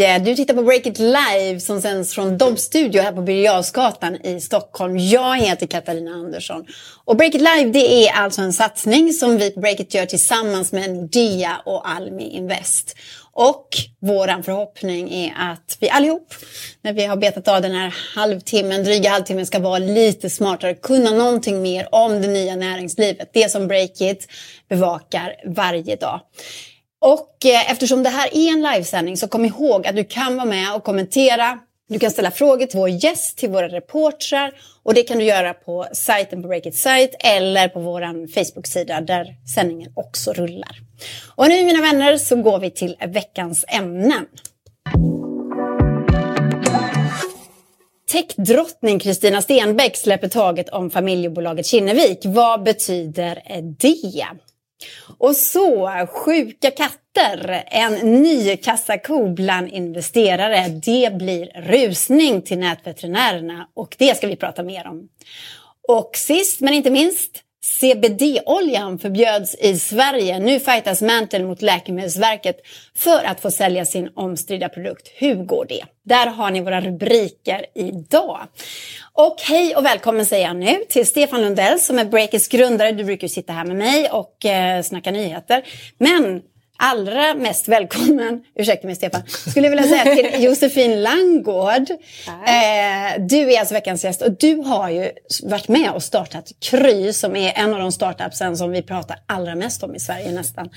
Eh, du tittar på Break It Live som sänds från Dobb Studio här på Birger i Stockholm. Jag heter Katarina Andersson. Och Break It Live det är alltså en satsning som vi på Break It gör tillsammans med Nordea och Almi Invest. Och vår förhoppning är att vi allihop, när vi har betat av den här halvtimmen, dryga halvtimmen, ska vara lite smartare, kunna någonting mer om det nya näringslivet. Det som Breakit bevakar varje dag. Och eh, eftersom det här är en livesändning så kom ihåg att du kan vara med och kommentera. Du kan ställa frågor till vår gäst, till våra reportrar och det kan du göra på sajten på Breakit Site eller på vår Facebook-sida där sändningen också rullar. Och nu mina vänner så går vi till veckans ämnen. Techdrottning Kristina Stenbeck släpper taget om familjebolaget Kinnevik. Vad betyder det? Och så, sjuka katter, en ny kassako bland investerare. Det blir rusning till nätveterinärerna och det ska vi prata mer om. Och sist men inte minst, CBD-oljan förbjöds i Sverige. Nu fightas Mantle mot Läkemedelsverket för att få sälja sin omstridda produkt. Hur går det? Där har ni våra rubriker idag. Och hej och välkommen säger jag nu till Stefan Lundell som är Breakers grundare. Du brukar ju sitta här med mig och eh, snacka nyheter. Men allra mest välkommen, ursäkta mig Stefan, skulle jag vilja säga till Josefin Langgård. Eh, du är alltså veckans gäst och du har ju varit med och startat Kry som är en av de startupsen som vi pratar allra mest om i Sverige nästan.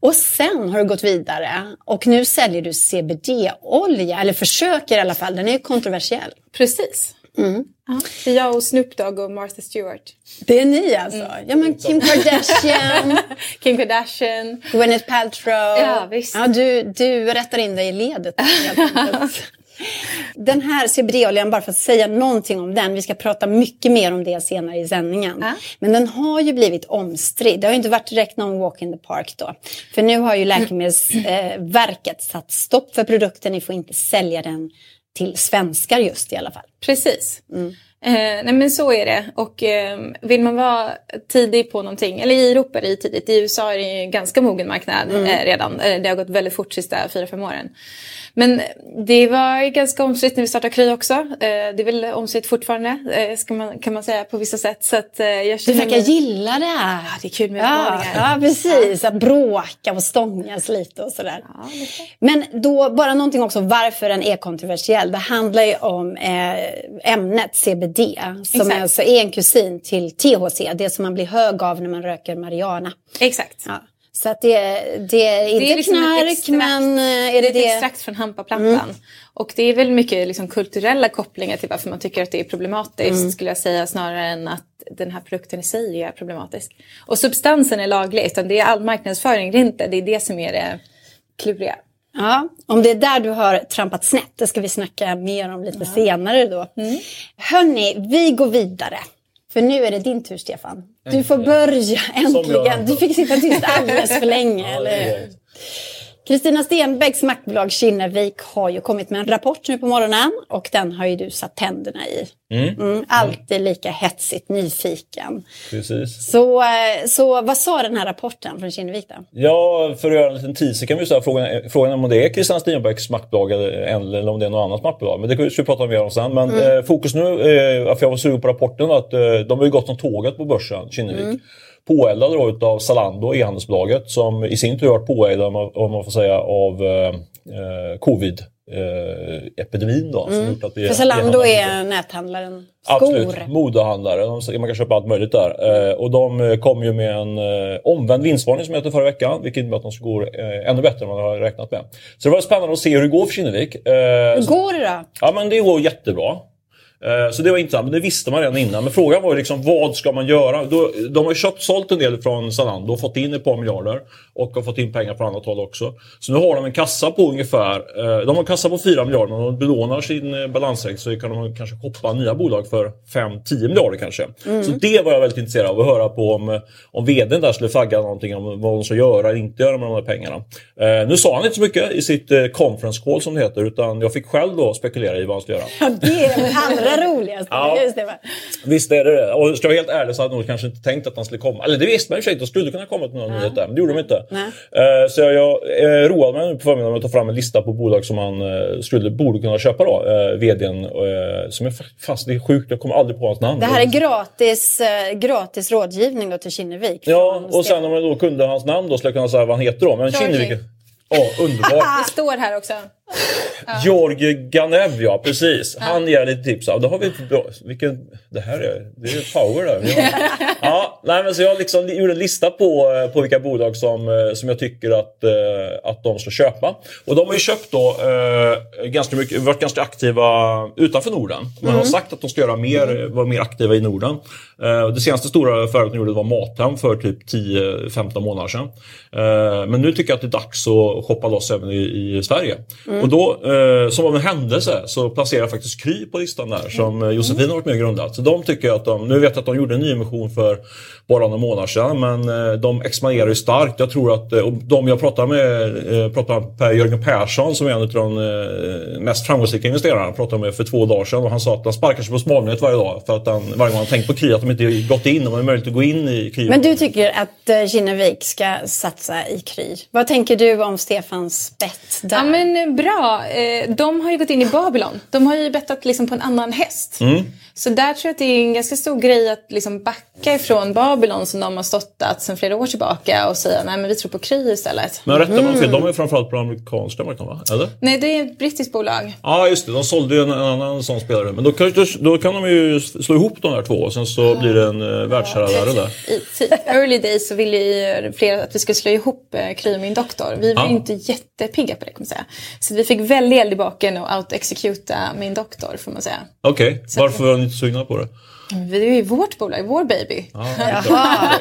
Och sen har du gått vidare och nu säljer du CBD-olja, eller försöker i alla fall, den är ju kontroversiell. Precis. Mm. Det är jag och Snoop Dogg och Martha Stewart. Det är ni alltså? Mm. Ja men Kim Kardashian. Kim Kardashian. Gwyneth Paltrow. Ja visst. Ja, du, du rättar in dig i ledet. Den här CBD-oljan, bara för att säga någonting om den, vi ska prata mycket mer om det senare i sändningen. Ja. Men den har ju blivit omstridd. Det har ju inte varit direkt någon walk in the park då. För nu har ju Läkemedelsverket satt stopp för produkten, ni får inte sälja den till svenskar just i alla fall. Precis. Mm. Eh, nej men så är det. Och eh, vill man vara tidig på någonting, eller i Europa är det tidigt, i USA är det en ganska mogen marknad mm. eh, redan. Eh, det har gått väldigt fort sista fyra fem åren. Men det var ganska omstritt när vi startade Kry också. Eh, det är väl omstritt fortfarande eh, man, kan man säga på vissa sätt. Så att, jag du verkar gilla det. Ja, det är kul med ja, ja, precis. Att bråka och stångas lite och sådär. Ja, Men då bara någonting också varför den är kontroversiell. Det handlar ju om eh, ämnet CBD som Exakt. alltså är en kusin till THC. Det som man blir hög av när man röker marijuana. Exakt. Ja. Så att det, det är inte det är liksom knark extrakt, men eh, är det det? är ett extrakt från hampaplantan. Mm. Och det är väl mycket liksom kulturella kopplingar till varför man tycker att det är problematiskt mm. skulle jag säga snarare än att den här produkten i sig är problematisk. Och substansen är laglig utan det är all marknadsföring det är inte. Det är det som är det kluriga. Ja, om det är där du har trampat snett, det ska vi snacka mer om lite ja. senare då. Mm. Hörni, vi går vidare. För nu är det din tur Stefan. Du får börja äntligen. Du fick sitta tyst alldeles för länge, eller Kristina Stenbecks maktbolag Kinnevik har ju kommit med en rapport nu på morgonen och den har ju du satt tänderna i. Mm. Mm, alltid lika hetsigt nyfiken. Precis. Så, eh, så vad sa den här rapporten från Kinnevik då? Ja, för att göra en liten teaser kan vi säga frågan, frågan om det är Kristina Stenbecks maktbolag eller om det är något annat maktbolag. Men det ska vi prata mer om sen. Men mm. eh, fokus nu, eh, för jag var sugen på rapporten, att eh, de har ju gått som tåget på börsen, Kinnevik. Påeldade då utav Zalando, e-handelsbolaget, som i sin tur varit påeldade, om man får säga, av eh, eh covid epidemin då. Mm. Som att vi För Zalando är näthandlaren skor. Absolut, modehandlare. Man kan köpa allt möjligt där. Eh, och de eh, kom ju med en eh, omvänd vinstvarning som heter förra veckan. Vilket innebär att de ska gå eh, ännu bättre än vad man har räknat med. Så det var spännande att se hur det går för Kinnevik. Eh, hur går det då? Ja men det går jättebra. Eh, så det var intressant, men det visste man redan innan. Men frågan var ju liksom, vad ska man göra? De har ju köpt, sålt en del från Zalando och fått in ett par miljarder. Och har fått in pengar från annat håll också. Så nu har de en kassa på ungefär, eh, de har en kassa på 4 miljarder. Om de belånar sin eh, balansräkning så kan de kanske shoppa nya bolag för 5-10 miljarder kanske. Mm. Så det var jag väldigt intresserad av att höra på om, om vdn där skulle flagga någonting om vad de ska göra eller inte göra med de här pengarna. Nu sa han inte så mycket i sitt conference call som det heter utan jag fick själv då spekulera i vad han skulle göra. Ja, det är den andra allra roligaste. Ja. Just det, va? Visst är det det. Och ska jag vara helt ärlig så hade jag nog kanske inte tänkt att han skulle komma. Eller det visste man i och för sig, de skulle kunna komma till någon nyhet där, men det gjorde de inte. Eh, Så jag, jag eh, roade mig nu på förmiddagen med att ta fram en lista på bolag som man eh, skulle, borde kunna köpa då. VDn, som är fa- fast det är sjukt, jag kommer aldrig på hans namn. Det här är gratis, gratis rådgivning då till Kinnevik. Ja, och sen om jag då kunde hans namn då skulle jag kunna säga vad han heter då. Men. Kinnevik... Ja, underbart. Det står här också. Georgi Ganev, ja precis. Han ger lite tips. Ja, då har vi ett bra, vilken, det här är, det är power där. Ja, nej, men så jag liksom gjorde en lista på, eh, på vilka bolag som, eh, som jag tycker att, eh, att de ska köpa. Och de har ju köpt då eh, ganska mycket, varit ganska aktiva utanför Norden. Man har sagt att de ska göra mer, vara mer aktiva i Norden. Eh, det senaste stora företaget de gjorde var Mathem för typ 10-15 månader sedan. Eh, men nu tycker jag att det är dags att shoppa loss även i, i Sverige. Och då, eh, som av en händelse, så placerar jag faktiskt Kry på listan där som eh, Josefin har varit med och grundat. Så de tycker att de, nu vet jag att de gjorde en nyemission för bara några månader sedan, men eh, de expanderar ju starkt. Jag tror att, eh, och de jag pratar med, eh, pratar med Per Jörgen Persson som är en av de mest framgångsrika investerarna, jag pratade med för två dagar sedan och han sa att han sparkar sig på smalnyhet varje dag för att han varje gång han tänkt på Kry att de inte gått in och har möjlighet att gå in i Kry. Men du tycker att Kinnevik ska satsa i Kry. Vad tänker du om Stefans bett där? Ja men bra. De har ju gått in i Babylon. De har ju bettat liksom på en annan häst. Mm. Så där tror jag att det är en ganska stor grej att liksom backa ifrån Babylon som de har stöttat sedan flera år tillbaka och säga nej men vi tror på Kry istället. Men rätta mig om fel, de är framförallt på den amerikanska marknaden va? Eller? Nej det är ett brittiskt bolag. Ja just det, de sålde ju en, en annan sån spelare. Men då kan, då, kan de ju slå ihop de där två och sen så blir det en uh, världsherravärde där. I early days så ville ju flera att vi skulle slå ihop eh, Kry och min doktor. Vi var ju inte jättepigga på det kan man säga. Så vi fick väldigt eld i baken och out-executa min doktor får man säga. Okej, varför var ni inte sugna på det? Det är ju vårt bolag, vår baby. Jaha.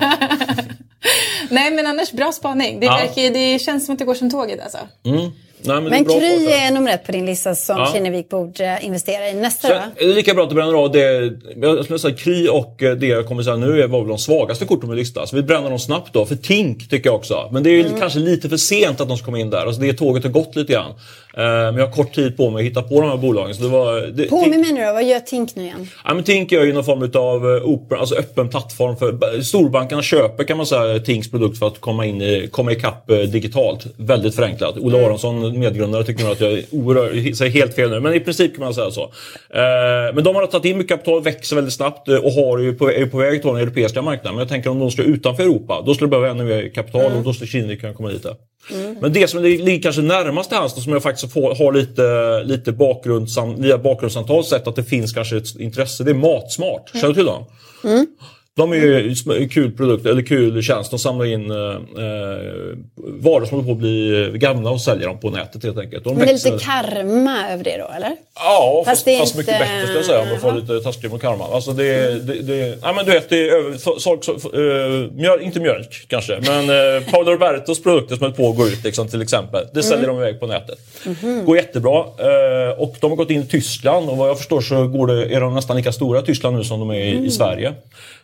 Nej men annars bra spaning. Det, verkar, det känns som att det går som tåget alltså. Mm. Nej, men är Men Kry är nummer ett på din lista som Ja. Kinnevik borde investera i. Nästa Så då? är det lika bra att du bränner av det. Jag skulle säga Kry och eh, det jag kommer säga nu är var väl de svagaste korten på min lista. Så vi bränner dem snabbt då. För Tink tycker jag också. Men det är Mm. kanske lite för sent att de ska komma in där. Alltså det tåget har gått lite grann. Eh, Men jag har kort tid på mig att hitta på de här bolagen. Så det var, det, Påminn mig nu då, vad gör Tink nu igen? Ja, men Tink är ju någon form av open, alltså öppen plattform. för Storbankerna köper kan man säga Tinks produkt för att komma, in i, komma ikapp eh, digitalt. Väldigt förenklat. Ola Mm. Aronsson, medgrundare, tycker nog att jag är oerhört, säger helt fel nu. Men i princip kan man säga så. Eh, men de har tagit in mycket kapital, växer väldigt snabbt eh, och har ju på, är på väg till den europeiska marknaden. Men jag tänker om de ska utanför Europa, då skulle det behöva ännu mer kapital Mm. och då skulle Kinnevik kunna komma dit. där. Men det som ligger kanske närmast till hands som jag faktiskt får, har lite, lite bakgrundssam, via bakgrundssamtal sett att det finns kanske ett intresse. Det är Matsmart. Känner du till dem? De är ju kul produkt, eller kul tjänst. De samlar in eh, eh, varor som håller på att bli gamla och säljer dem på nätet helt enkelt. De Men det är lite karma över det då, eller? Ja, fast, Fast det är fast mycket inte- bättre skulle jag säga om jag får lite taskig mot karma. Alltså det, det, det, ja, men du vet, det är över, så- uh, mjöl, inte mjölk kanske, men uh, Paolo Robertos produkter som höll på att gå ut liksom, till exempel. Det säljer de iväg på nätet. Går jättebra. eh, och de har gått in i Tyskland och vad jag förstår så går det, är de nästan lika stora i Tyskland nu som de är i, i Sverige.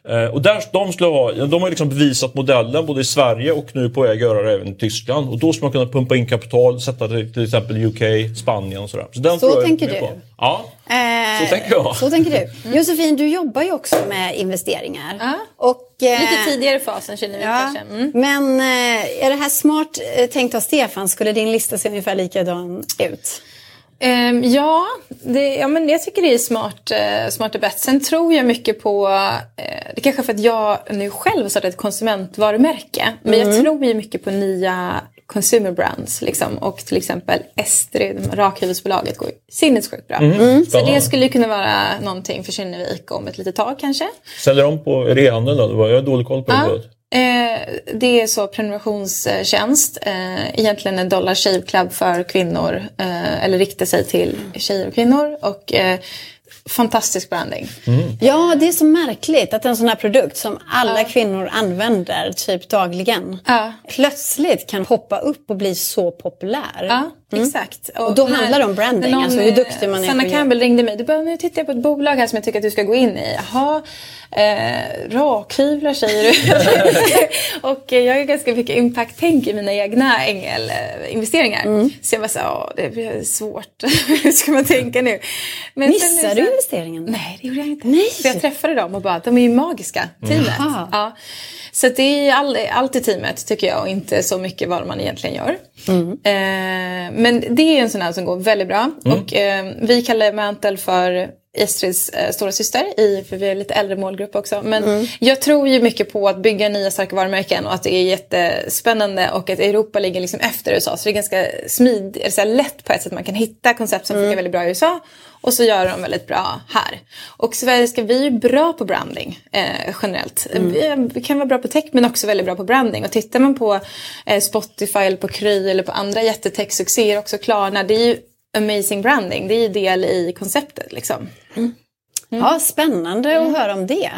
Eh, och där, de, skulle ha, de har liksom bevisat modellen både i Sverige och nu på väg att göra det även i Tyskland. Och då ska man kunna pumpa in kapital, sätta det till exempel UK, Spanien och sådär. Så, den Så tänker du? På. Ja. Eh, Så tänker jag. Så tänker du. Josefin, du jobbar ju också med investeringar. Ja. Och, eh, Lite tidigare fasen känner vi Ja, kanske. Mm. men eh, är det här smart eh, tänkt av Stefan? Skulle din lista se ungefär likadan ut? Ehm, ja, det, ja, men jag tycker det är smart, uh, smarta bett. Sen tror jag mycket på, eh, det kanske är för att jag nu själv har startat ett konsumentvarumärke. Men jag tror ju mycket på nya consumer brands. Liksom. Och till exempel Estrid, rakhyvelsbolaget, går ju sinnessjukt bra. Så Spännande. det skulle kunna vara någonting för Kinnevik om ett litet tag kanske. Säljer de på e-handeln då? Jag har dålig koll på det. Ja, eh, det är så prenumerationstjänst. Eh, egentligen en Dollar Shave Club för kvinnor. Eh, eller riktar sig till tjejer och kvinnor. Och eh, fantastisk branding. Ja, det är så märkligt att en sån här produkt som alla kvinnor använder typ dagligen Ja. plötsligt kan hoppa upp och bli så populär. Ja, exakt. Mm. Och då när- handlar det om branding, när alltså hur duktig man är Sanna Campbell ringde mig. Du bara, nu tittar jag på ett bolag här som jag tycker att du ska gå in i. Jaha, eh, rakhyvlar säger du. och eh, jag har ganska mycket impact-tänk i mina egna ängelinvesteringar. Mm. Så jag var så ja det blir svårt. Hur ska man tänka nu? Men sen Missar är det du investeringen? Nej, det gjorde jag inte. Nej. För jag träffade dem och bara, de är ju magiska, teamet. Jaha. Ja. Så det är all, alltid teamet tycker jag och inte så mycket vad man egentligen gör. Eh, men det är en sån här som går väldigt bra. Och eh, vi kallar Mantle för Estrids eh, stora syster i, för vi är lite äldre målgrupp också. Men jag tror ju mycket på att bygga nya starka varumärken och att det är jättespännande och att Europa ligger liksom efter USA. Så det är ganska smidigt, eller så här lätt på ett sätt. Man kan hitta koncept som funkar väldigt bra i USA och så gör de väldigt bra här. Och svenska, vi är bra på branding eh, generellt. Vi, vi kan vara bra på tech men också väldigt bra på branding. Och tittar man på eh, Spotify eller på Kry eller på andra jättetech-succéer, också Klarna, det är ju amazing branding. Det är ju del i konceptet liksom. Ja, spännande Mm. att höra om det.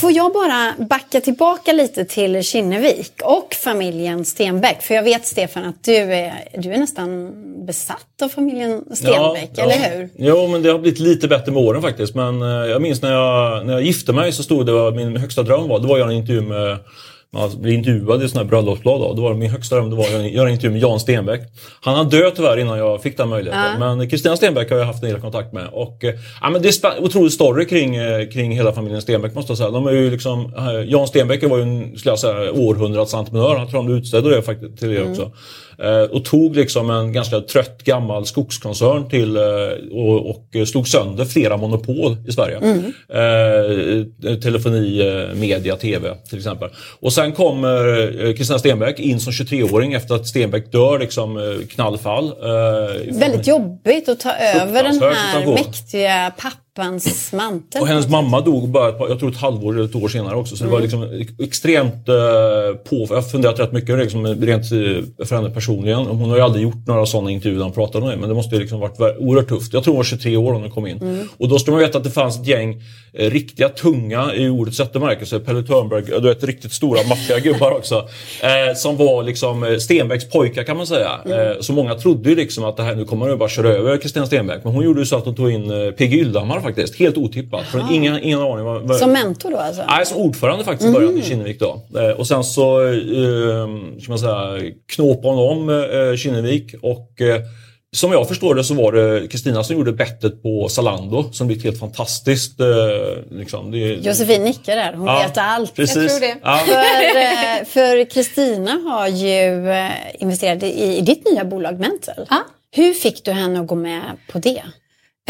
Får jag bara backa tillbaka lite till Kinnevik och familjen Stenbeck? För jag vet Stefan att du är, du är nästan besatt av familjen Stenbeck, eller hur? Jo, men det har blivit lite bättre med åren faktiskt. Men eh, jag minns när jag, när jag gifte mig så stod det vad min högsta dröm var. Det var att göra en intervju med man blev intervjuad i sådana här bröllopsblad. Då. Det var min högsta dröm det var att göra en intervju med Jan Stenbeck. Han har dött tyvärr innan jag fick den möjligheten. Men Kristina Stenbeck har jag haft en del kontakt med. Och, eh, ja, men det är spä- otroligt story kring, eh, kring hela familjen Stenbeck måste jag säga. De är ju liksom, eh, Jan Stenbeck var ju en skulle jag säga, århundradets entreprenör. Jag tror han det faktiskt till det också. Eh, och tog liksom en ganska trött gammal skogskoncern till eh, och, och slog sönder flera monopol i Sverige. Eh, telefoni, eh, media, tv till exempel. Och sen kommer eh, Kristina Stenbeck in som 23-åring efter att Stenbeck dör liksom eh, knallfall. Eh, Väldigt jobbigt att ta över den här mäktiga pappans mantel. Och hennes mamma dog bara, par- jag tror ett halvår eller ett år senare också. Så det var liksom extremt eh, på. Jag har funderat rätt mycket liksom, rent eh, för henne personligen. Hon har ju aldrig gjort några sådana intervjuer där hon pratade om det. Men det måste ju liksom varit oerhört tufft. Jag tror hon var 23 år när hon kom in. Och då ska man veta att det fanns ett gäng eh, riktiga tunga i ordets rätta bemärkelse. Pelle Törnberg, du vet riktigt stora maffiga gubbar också. Eh, som var liksom eh, Stenbecks pojkar kan man säga. Eh, så många trodde ju liksom att det här, nu kommer de bara köra över Kristina Stenbeck. Men hon gjorde ju så att hon tog in eh, P.G. Ylhammar faktiskt. Helt otippat. För ingen, ingen aning. Vad, vad, Som mentor då alltså? Nej, som ordförande faktiskt i början i Kinnevik då. Eh, och sen så eh, ska man säga, knåpade hon om eh, Kinnevik och eh, som jag förstår det så var det Kristina som gjorde bettet på Zalando som blivit helt fantastiskt. Eh, liksom. det, Josefin nickar där, hon Ja, vet allt. Precis. Jag tror det. Ja. För, eh, Kristina har ju eh, investerat i, i ditt nya bolag Mental. Ja. Hur fick du henne att gå med på det?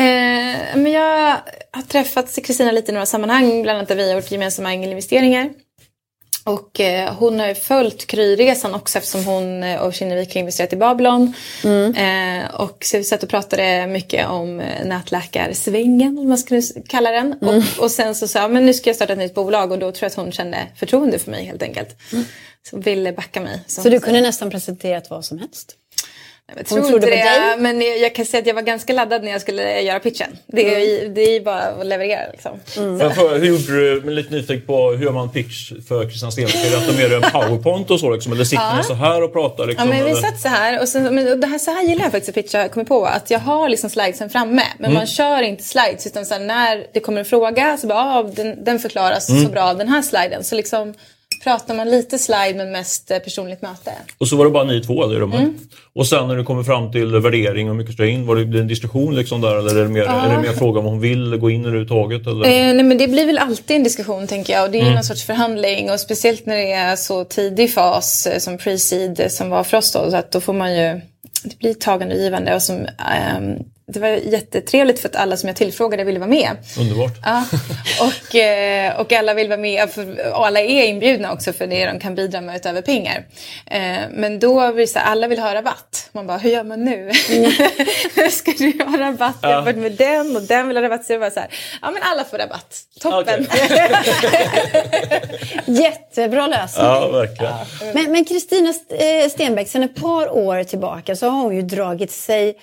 Eh, men jag har träffat Kristina lite i några sammanhang, bland annat där vi har gjort gemensamma ängelinvesteringar. Och eh, hon har ju följt Kry-resan också eftersom hon eh, och Kinnevik har investerat i Babylon. Eh, och så vi satt och pratade mycket om eh, nätläkarsvängen, om man skulle s- kalla den. Och, och sen så sa jag, men nu ska jag starta ett nytt bolag och då tror jag att hon kände förtroende för mig helt enkelt. Så ville backa mig. som Så du kunde nästan presenterat vad som helst? Jag Hon tror trodde inte det, dig? men jag, jag kan säga att jag var ganska laddad när jag skulle göra pitchen. Det är, ju- det är ju bara att leverera liksom. Men för, hur gjorde du, lite nyfiken på hur man pitch för? Är det att de gör en powerpoint och så liksom? Eller sitter ni så här och pratar? Ja, Liksom, men vi eller? satt så här och, sen, men, och det här, så här gillar jag faktiskt att pitcha, jag kommer på. Att jag har liksom slidesen framme. Men man kör inte slides utan så här, när det kommer en fråga så bara, ah, den, den förklaras så bra av den här sliden. Så liksom pratar man lite slide men mest eh, personligt möte. Och så var det bara ni två i rummet. Mm. Och sen när du kommer fram till värdering och mycket ska in, var det en diskussion liksom där eller är det mer, är det mer fråga om hon vill gå in överhuvudtaget? Eller? Eh, nej men det blir väl alltid en diskussion tänker jag och det är ju någon sorts förhandling och speciellt när det är så tidig fas eh, som pre-seed eh, som var för oss då så att då får man ju, det blir tagande och givande och som, ehm, det var jättetrevligt för att alla som jag tillfrågade ville vara med. Underbart. Ja, och, eh, och alla vill vara med för, och alla är inbjudna också för det de kan bidra med utöver pengar. Eh, men då vill så här, alla vill ha rabatt. Man bara, hur gör man nu? Ska du ha rabatt jämfört med den och den vill ha rabatt? Så det var så här, ja men alla får rabatt. Toppen! Jättebra lösning. Ja, verkligen. Men men Kristina St- eh, Stenbeck, sedan ett par år tillbaka så har hon ju dragit sig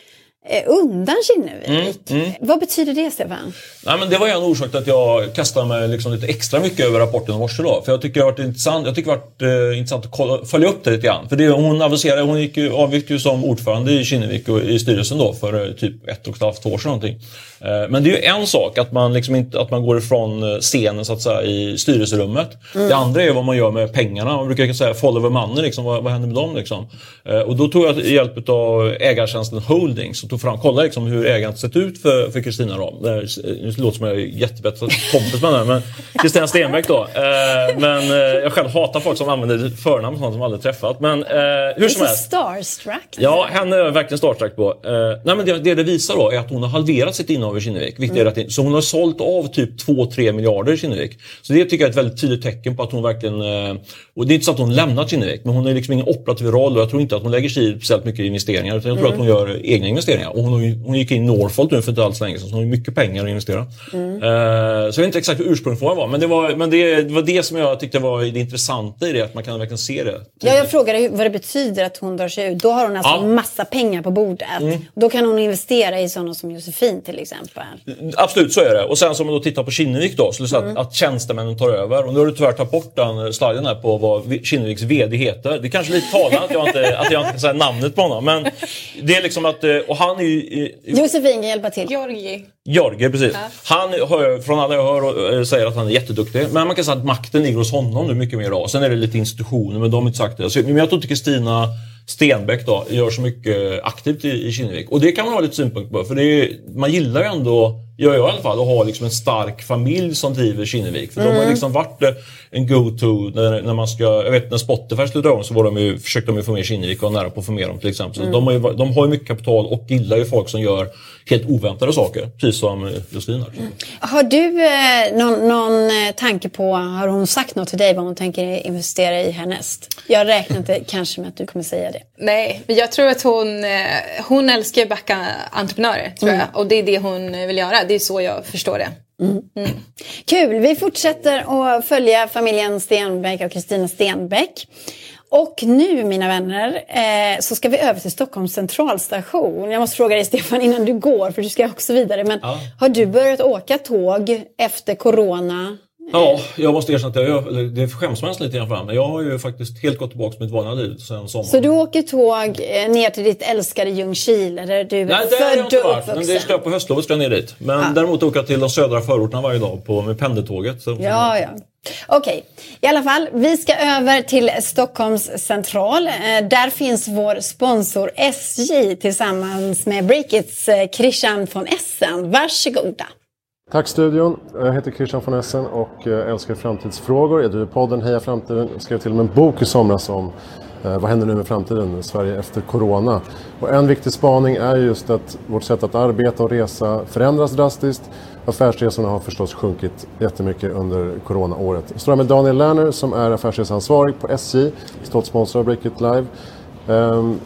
undan Kinnevik. Mm, Vad betyder det Stefan? Nej, men det var en orsak till att jag kastade mig liksom lite extra mycket över rapporten om morse. Då. För jag tycker det har varit intressant, jag tycker det varit, eh, intressant att kolla, följa upp det lite grann. För det, hon aviserade, hon gick avgick ju som ordförande i Kinnevik och i styrelsen då för eh, typ ett och ett halvt år sedan någonting. Eh, men det är ju en sak att man, liksom inte, att man går ifrån eh, scenen så att säga i styrelserummet. Det andra är vad man gör med pengarna. Man brukar säga follow the money, liksom, vad, vad händer med dem? Liksom? Eh, och då tog jag hjälp av ägartjänsten Holdings och tog fram, kollade liksom hur ägandet sett ut för Kristina. Då. Det, nu låter som jag är jättebättre kompis med henne, men Kristina Stenbeck då. Eh, men eh, jag själv hatar folk som använder förnamn som de aldrig träffat. Men eh, hur som helst. starstruck. Ja, henne är jag verkligen starstruck på. Eh, nej, men det, det det visar då är att hon har halverat sitt innehav i Kinnevik. Mm. Så hon har sålt av typ 2-3 miljarder i Kinnevik. Så det tycker jag är ett väldigt tydligt tecken på att hon verkligen... Eh, och det är inte så att hon lämnat Kinnevik, men hon har liksom ingen operativ roll och jag tror inte att hon lägger sig i speciellt mycket investeringar. Utan jag tror mm. att hon gör egna investeringar. Och hon, hon gick in i Northvolt nu för inte alls länge sedan, så hon har mycket pengar att investera. Mm. Eh, så jag vet inte exakt hur ursprungsfrågan var, men, det var, men det, det, var det som jag tyckte var det intressanta i det, att man kan verkligen se det. Ja, jag frågade vad det betyder att hon drar sig ut. Då har hon alltså ja. massa pengar på bordet. Mm. Då kan hon investera i sådana som Josefin till exempel. Absolut, så är det. Och sen som man då tittar på Kinnevik då, så det så mm. att, att tjänstemännen tar över. Och nu har du tyvärr tagit bort den sliden här på vad Kinneviks VD heter. Det är kanske lite talande att jag inte, att jag inte kan säga namnet på honom. Men det är liksom att, eh, och han är ju... Josefin kan hjälpa till. Georgi. Georgi, precis. Ja. Han hör, från alla jag hör eh, säger att han är jätteduktig. Men man kan säga att makten ligger hos honom nu mycket mer idag. Sen är det lite institutioner, men de har inte sagt det. Så, men jag tror inte Kristina Stenbeck då, gör så mycket aktivt i, i Kinnevik. Och det kan man ha lite synpunkt på. För det är, man gillar ju ändå gör jag i alla fall, att ha liksom en stark familj som driver Kinnevik. För mm. de har mm. liksom varit eh, en go-to när, när man ska... Jag vet när Spotify slutade om så var de ju, försökte de ju få med Kinnevik och nära på att få med dem till exempel. Mm. de, har ju, de har ju mycket kapital och gillar ju folk som gör helt oväntade saker. Precis som Josefin har. Mm. Har du eh, någon, någon eh, tanke på, har hon sagt något till dig vad hon tänker investera i härnäst? Jag räknar inte kanske med att du kommer säga det. Nej, men jag tror att hon, eh, hon älskar att backa entreprenörer. Tror mm. jag. Och det är det hon vill göra. Det är så jag förstår det. Mm. Mm. Kul! Vi fortsätter att följa familjen Stenbeck och Kristina Stenbeck. Och nu mina vänner eh, så ska vi över till Stockholms centralstation. Jag måste fråga dig Stefan innan du går för du ska också vidare. Men ja. har du börjat åka tåg efter corona? Ja, jag måste erkänna att jag, det man lite grann. Men jag har ju faktiskt helt gått tillbaka till mitt vanliga liv sen sommaren. Så du åker tåg eh, ner till ditt älskade Ljungskile där du Nej, är född och uppvuxen? Nej, det ska jag på höstlovet ska jag ner dit. Men ja. däremot åka till de södra förorterna varje dag på, med pendeltåget. Så, ja, ja. Okej, okay. i alla fall. Vi ska över till Stockholms central. Eh, där finns vår sponsor SJ tillsammans med Breakits eh, Christian von Essen. Varsågoda. Tack studion. Jag heter Christian von Essen och eh, älskar framtidsfrågor. Jag driver podden Heja Framtiden. Jag skrev till och med en bok i somras om eh, vad händer nu med framtiden, Sverige efter Corona. Och en viktig spaning är just att vårt sätt att arbeta och resa förändras drastiskt. Affärsresorna har förstås sjunkit jättemycket under coronaåret. Jag står här med Daniel Lerner som är affärsresansvarig på SJ, stolt sponsor av Breakit Live. Um,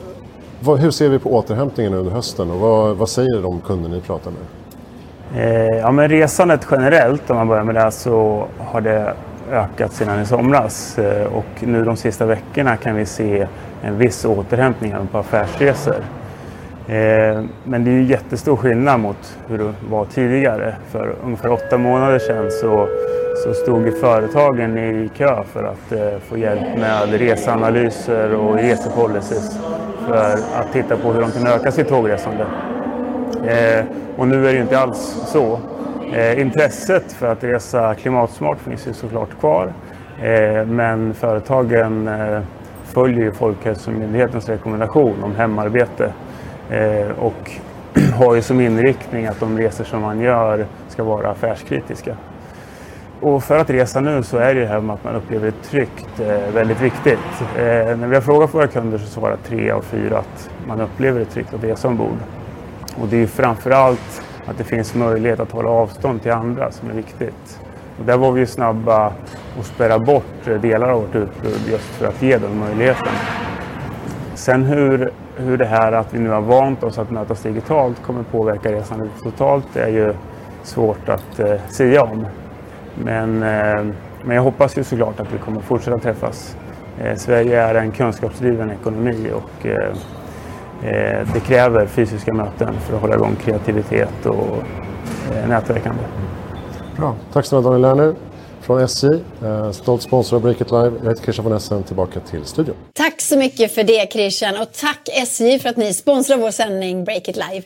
vad, hur ser vi på återhämtningen under hösten och vad, vad säger de kunder ni pratar med? Eh, ja, men resandet generellt, om man börjar med det, så har det ökat sedan i somras. Eh, och nu de sista veckorna kan vi se en viss återhämtning på affärsresor. Eh, men det är ju jättestor skillnad mot hur det var tidigare. För ungefär åtta månader sedan så, så stod företagen i kö för att eh, få hjälp med reseanalyser och resepolicies för att titta på hur de kan öka sitt tågresande. Eh, och nu är det ju inte alls så. Intresset för att resa klimatsmart finns ju såklart kvar. Men företagen följer ju Folkhälsomyndighetens rekommendation om hemarbete Eh, och har ju som inriktning att de resor som man gör ska vara affärskritiska. Och för att resa nu så är det här med att man upplever det tryggt eh, väldigt viktigt. Eh, när vi har frågat våra kunder så svarar tre av fyra att man upplever det tryggt att resa ombord. Och det är framförallt att det finns möjlighet att hålla avstånd till andra som är viktigt. Och där var vi snabba att spärra bort eh, delar av vårt utbud just för att ge den möjligheten. Sen hur, hur det här att vi nu har vant oss att mötas digitalt kommer påverka resan totalt är ju svårt att eh, säga om. Men, eh, men jag hoppas ju såklart att vi kommer fortsätta träffas. Eh, Sverige är en kunskapsdriven ekonomi och eh, Eh, det kräver fysiska möten för att hålla igång kreativitet och eh, nätverkande. Bra. Tack snälla Daniel Lerner från SJ, eh, stolt sponsor av Break It Live. Jag heter Christian von Essen, tillbaka till studion. Tack så mycket för det Christian och tack SJ för att ni sponsrar vår sändning Break It Live.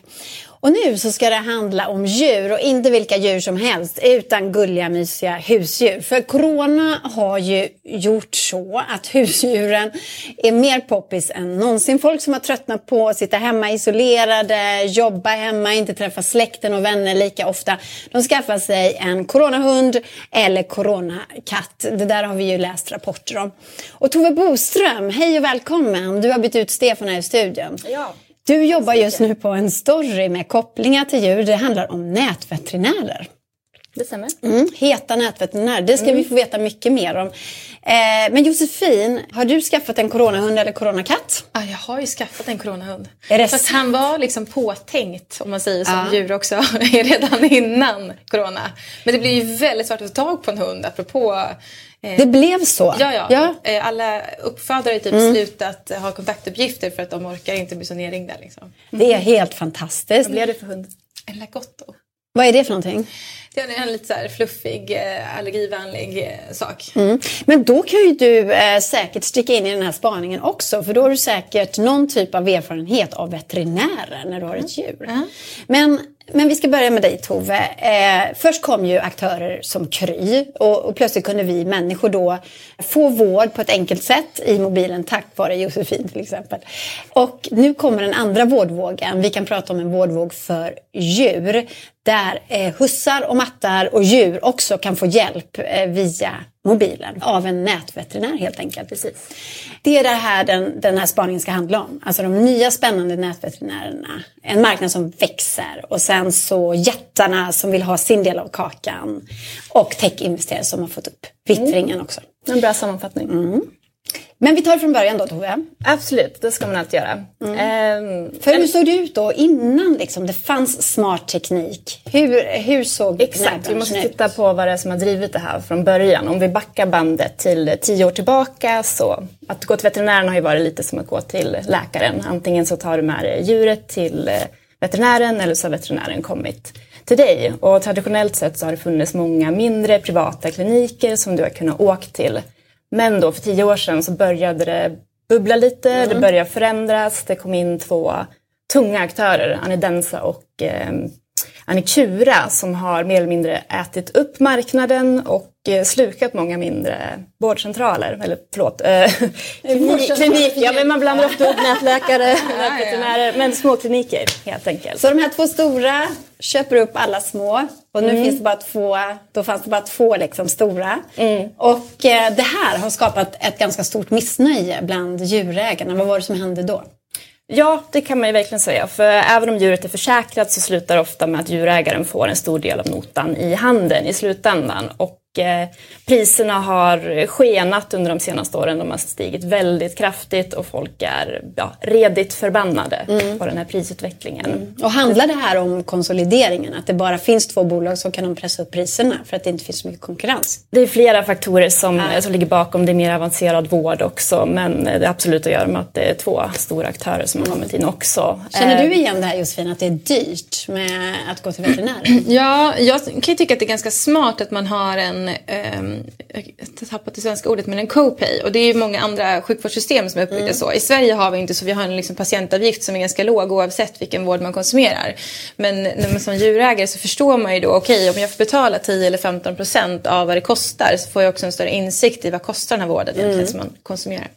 Och nu så ska det handla om djur och inte vilka djur som helst utan gulliga mysiga husdjur. För corona har ju gjort så att husdjuren är mer poppis än någonsin. Folk som har tröttnat på att sitta hemma isolerade, jobba hemma, inte träffa släkten och vänner lika ofta. De skaffar sig en coronahund eller coronakatt. Det där har vi ju läst rapporter om. Och Tove Boström, hej och välkommen. Du har bytt ut Stefan här i studion. Ja. Du jobbar just nu på en story med kopplingar till djur. Det handlar om nätveterinärer. Det stämmer. Mm, heta nätveterinärer, det ska vi få veta mycket mer om. Eh, men Josefin, har du skaffat en coronahund eller coronakatt? Ja, jag har ju skaffat en coronahund. Är det Fast han var liksom påtänkt, om man säger som Ja. djur också, redan innan corona. Men det blir ju väldigt svårt att få tag på en hund, apropå Det blev så? Ja, ja. ja. Eh, Alla uppfödare har typ Mm. slutat ha kontaktuppgifter för att de orkar inte bli så nerringda. Liksom. Det är helt fantastiskt. Vad blev det för hund? En lagotto. Vad är det för någonting? Det är en lite så här fluffig, eh, allergivänlig eh, sak. Mm. Men då kan ju du eh, säkert sticka in i den här spaningen också. För då har du säkert någon typ av erfarenhet av veterinärer när du har ett djur. Men, men vi ska börja med dig Tove. Eh, först kom ju aktörer som Kry. Och, och plötsligt kunde vi människor då få vård på ett enkelt sätt i mobilen tack vare Josefin till exempel. Och nu kommer den andra vårdvågen. Vi kan prata om en vårdvåg för djur. Där eh, hussar och mattar och djur också kan få hjälp eh, via mobilen av en nätveterinär helt enkelt. Precis. Det är det här den, den här spaningen ska handla om. Alltså de nya spännande nätveterinärerna. En marknad som växer och sen så jättarna som vill ha sin del av kakan. Och techinvesterare som har fått upp vittringen också. En bra sammanfattning. Men vi tar från början då Tove. Absolut, det ska man alltid göra. Ehm, För hur såg det ut då innan liksom, det fanns smart teknik? Hur, hur såg Exakt, vi måste ut? titta på vad det är som har drivit det här från början. Om vi backar bandet till tio år tillbaka så att gå till veterinären har ju varit lite som att gå till läkaren. Antingen så tar du med dig djuret till eh, veterinären eller så har veterinären kommit till dig. Och traditionellt sett så har det funnits många mindre privata kliniker som du har kunnat åka till. Men då för tio år sedan så började det bubbla lite, det började förändras, det kom in två tunga aktörer, Anidensa och eh, Annikura som har mer eller mindre ätit upp marknaden och eh, slukat många mindre vårdcentraler. Eller förlåt, eh, klinik, klinik, ja men man blandar ofta upp nätläkare, nätveterinärer, men små kliniker helt enkelt. Så de här två stora köper upp alla små och Mm. nu finns det bara två, då fanns det bara två liksom stora. Mm. Och eh, det här har skapat ett ganska stort missnöje bland djurägarna. Vad var det som hände då? Ja, det kan man ju verkligen säga. För även om djuret är försäkrat så slutar det ofta med att djurägaren får en stor del av notan i handen i slutändan. Och priserna har skenat under de senaste åren. De har stigit väldigt kraftigt och folk är ja, redigt förbannade på den här prisutvecklingen. Och handlar det här om konsolideringen? Att det bara finns två bolag som kan de pressa upp priserna för att det inte finns så mycket konkurrens? Det är flera faktorer som, som ligger bakom. Det är mer avancerad vård också. Men det är absolut att göra med att det är två stora aktörer som har kommit in också. Känner Eh, du igen det här Josefin, att det är dyrt med att gå till veterinären? Ja, jag kan ju tycka att det är ganska smart att man har en, ehm, jag har tappat det svenska ordet, men en co-pay. Och det är ju många andra sjukvårdssystem som är uppbyggda så. I Sverige har vi inte så, vi har en liksom patientavgift som är ganska låg oavsett vilken vård man konsumerar. Men när man som djurägare så förstår man ju då, okej om jag får betala 10 eller 15 procent av vad det kostar så får jag också en större insikt i vad kostar den här vården egentligen som man konsumerar.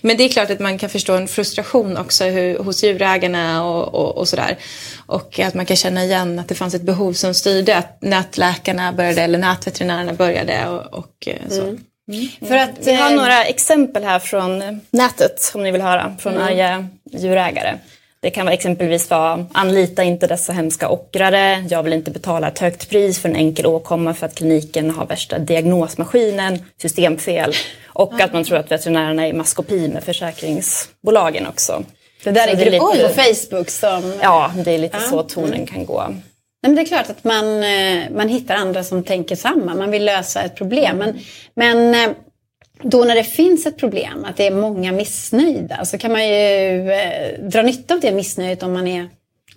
Men det är klart att man kan förstå en frustration också hur, hos djurägarna och, och, och sådär. Och att man kan känna igen att det fanns ett behov som styrde att nätläkarna började eller nätveterinärerna började och, och eh, så. För att, Vi har eh, några exempel här från nätet om ni vill höra, från arga djurägare. Det kan vara exempelvis vara anlita inte dessa hemska ockrare, jag vill inte betala ett högt pris för en enkel åkomma för att kliniken har värsta diagnosmaskinen, systemfel och att man tror att veterinärerna är i maskopi med försäkringsbolagen också. Det där Så är det är grupper lite- på Facebook som... Ja, det är lite så tonen kan gå. Nej, men det är klart att man, eh, man hittar andra som tänker samma. Man vill lösa ett problem. Men, men eh, då när det finns ett problem, att det är många missnöjda, så kan man ju eh, dra nytta av det missnöjet om man är,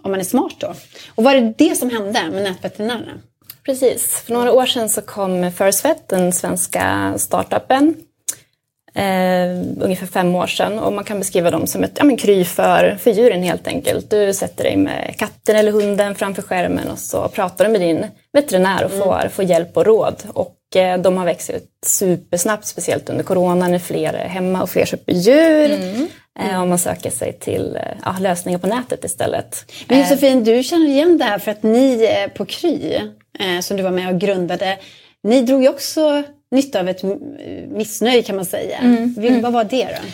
om man är smart då. Och var det det som hände med nätveterinärerna? Precis. För några år sedan så kom Firstvet, den svenska startupen eh, ungefär fem år sedan. Och man kan beskriva dem som ett ja, men kry för, för djuren helt enkelt. Du sätter dig med katten eller hunden framför skärmen och så pratar du med din veterinär och får, får hjälp och råd. Och eh, de har växt ut supersnabbt, speciellt under corona när fler är hemma och fler köper djur. Eh, om man söker sig till eh, ja, lösningar på nätet istället. Men Josefin, du känner igen det här för att ni eh, på Kry, eh, som du var med och grundade, ni drog ju också nytta av ett m- missnöje kan man säga. Vil- Vad var det då?